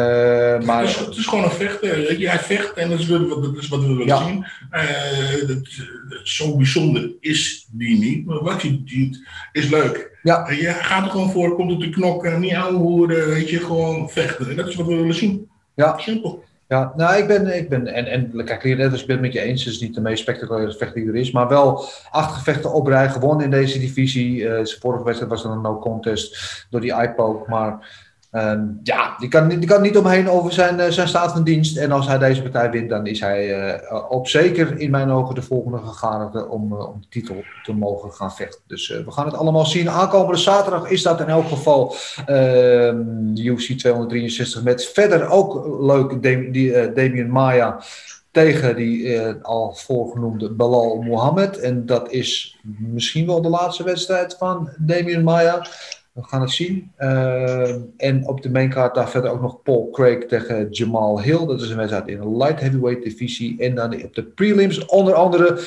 maar... het, is, het is gewoon een vechter. Hij vecht en dat is, wat, dat is wat we willen Ja. zien. Uh, dat, dat- zo bijzonder is die niet. Maar wat hij doet, is leuk. Ja. En je gaat er gewoon voor, komt op de knokken, niet ouwehoeren, weet je, gewoon vechten. En dat is wat we willen zien. Ja. Simpel. Ja, nou, ik ben, ik ben en, en kijk, net als ik ben het met je eens, het is niet de meest spectaculaire vechter die er is, maar wel acht gevechten op rij gewonnen in deze divisie. Eh, zijn vorige wedstrijd was dan een no contest door die iPoke, maar ehm, ja, die kan, die kan niet omheen over zijn, eh, zijn staat van dienst. En als hij deze partij wint, dan is hij eh, op zeker in mijn ogen de volgende gegadigde om, eh, om de titel te mogen gaan vechten. Dus we gaan het allemaal zien. Aankomende zaterdag is dat in elk geval ehm, UFC 263 met verder ook leuk die, Damian Maya tegen die al voorgenoemde Balal Mohammed. En dat is misschien wel de laatste wedstrijd van Damian Maya. We gaan het zien. Ehm, en op de maincard daar verder ook nog Paul Craig tegen Jamal Hill. Dat is een wedstrijd in de light heavyweight divisie. En dan op de prelims onder andere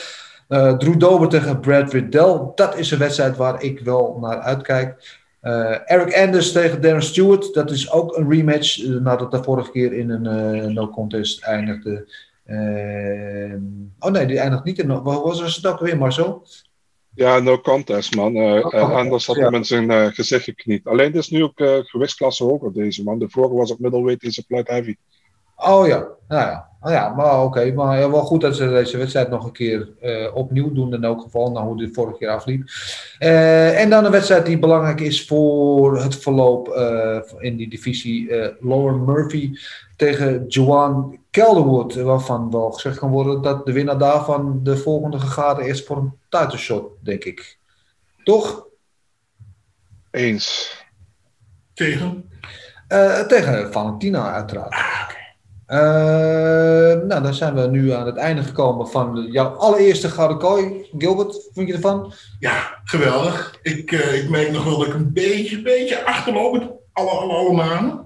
eh, Drew Dober tegen Brad Riddell. Dat is een wedstrijd waar ik wel naar uitkijk. Eh, Eric Anders tegen Darren Stewart. Dat is ook een rematch. eh, nadat de vorige keer in een no contest eindigde. Ehm, oh nee, die eindigt niet in. Wat was het ook weer, Marcel? Ja, no contest, man. Eh Oh, eh, Anders had ja. hem in zijn eh, gezicht gekniet. Alleen het is nu ook eh, gewichtsklasse hoger, deze man. De vorige was op middleweight, deze light heavy. Oh ja, nou ja. Oh ja maar oké. Maar ja, wel goed dat ze deze wedstrijd nog een keer opnieuw doen. In elk geval, naar hoe dit vorige keer afliep. En dan een wedstrijd die belangrijk is voor het verloop in die divisie. Lauren Murphy tegen Joan Calderwood. Waarvan wel gezegd kan worden dat de winnaar daarvan de volgende gegade is voor een title shot, denk ik. Toch? Eens. Tegen? Eh, tegen Valentina, uiteraard. Eh, nou, dan zijn we nu aan het einde gekomen van jouw allereerste gouden kooi. Gilbert, vind je ervan? Ja, geweldig. Ik, eh, ik merk nog wel dat ik een beetje, beetje achterloop met alle, alle, alle.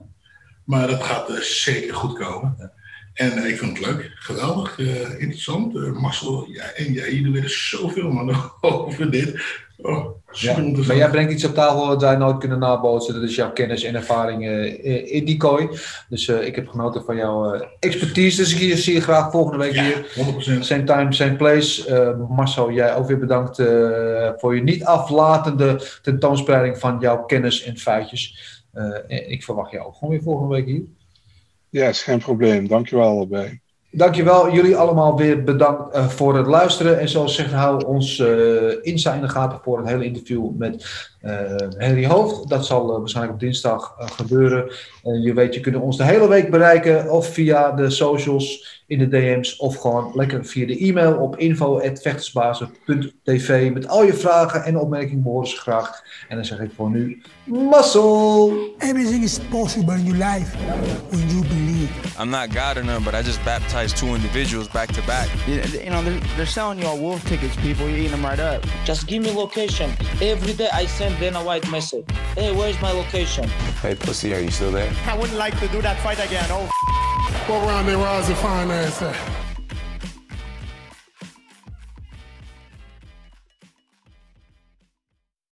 Maar dat gaat eh, zeker goed komen. En eh, ik vind het leuk, geweldig, eh, interessant. Eh, Marcel, ja, en jij, jullie weten zoveel man over dit. Oh, Ja, maar jij brengt iets op tafel wat wij nooit kunnen nabootsen. Dat is jouw kennis en ervaring in die kooi. Dus ik heb genoten van jouw expertise. Dus ik zie je- graag volgende week weer. 100%. Same time, same place. Marcel, jij ook weer bedankt voor je niet aflatende tentoonspreiding van jouw kennis en feitjes. En ik verwacht jou ook gewoon weer volgende week hier. Ja, is geen probleem. Dankjewel allebei. Dankjewel, jullie allemaal weer bedankt eh, voor het luisteren. En zoals gezegd, hou ons Insta in de gaten voor het hele interview met Henry Hoofd. Dat zal eh, waarschijnlijk op dinsdag eh, gebeuren. En je weet, je kunt ons de hele week bereiken of via de socials in de DM's of gewoon lekker via de e-mail op info.vechtersbazen.tv met al je vragen en opmerkingen behoren ze graag. En dan zeg ik voor nu, muscle! Everything is possible in your life when you believe. I'm not God or none, but I just baptized two individuals back to back. You, you know, they're, they're selling you all wolf tickets, people. You're eating them right up. Just give me location. Every day I send Dana White message. Hey, where's my location? Hey, pussy, are you still there? I wouldn't like to do that fight again. Oh, what round they was the fine ass at?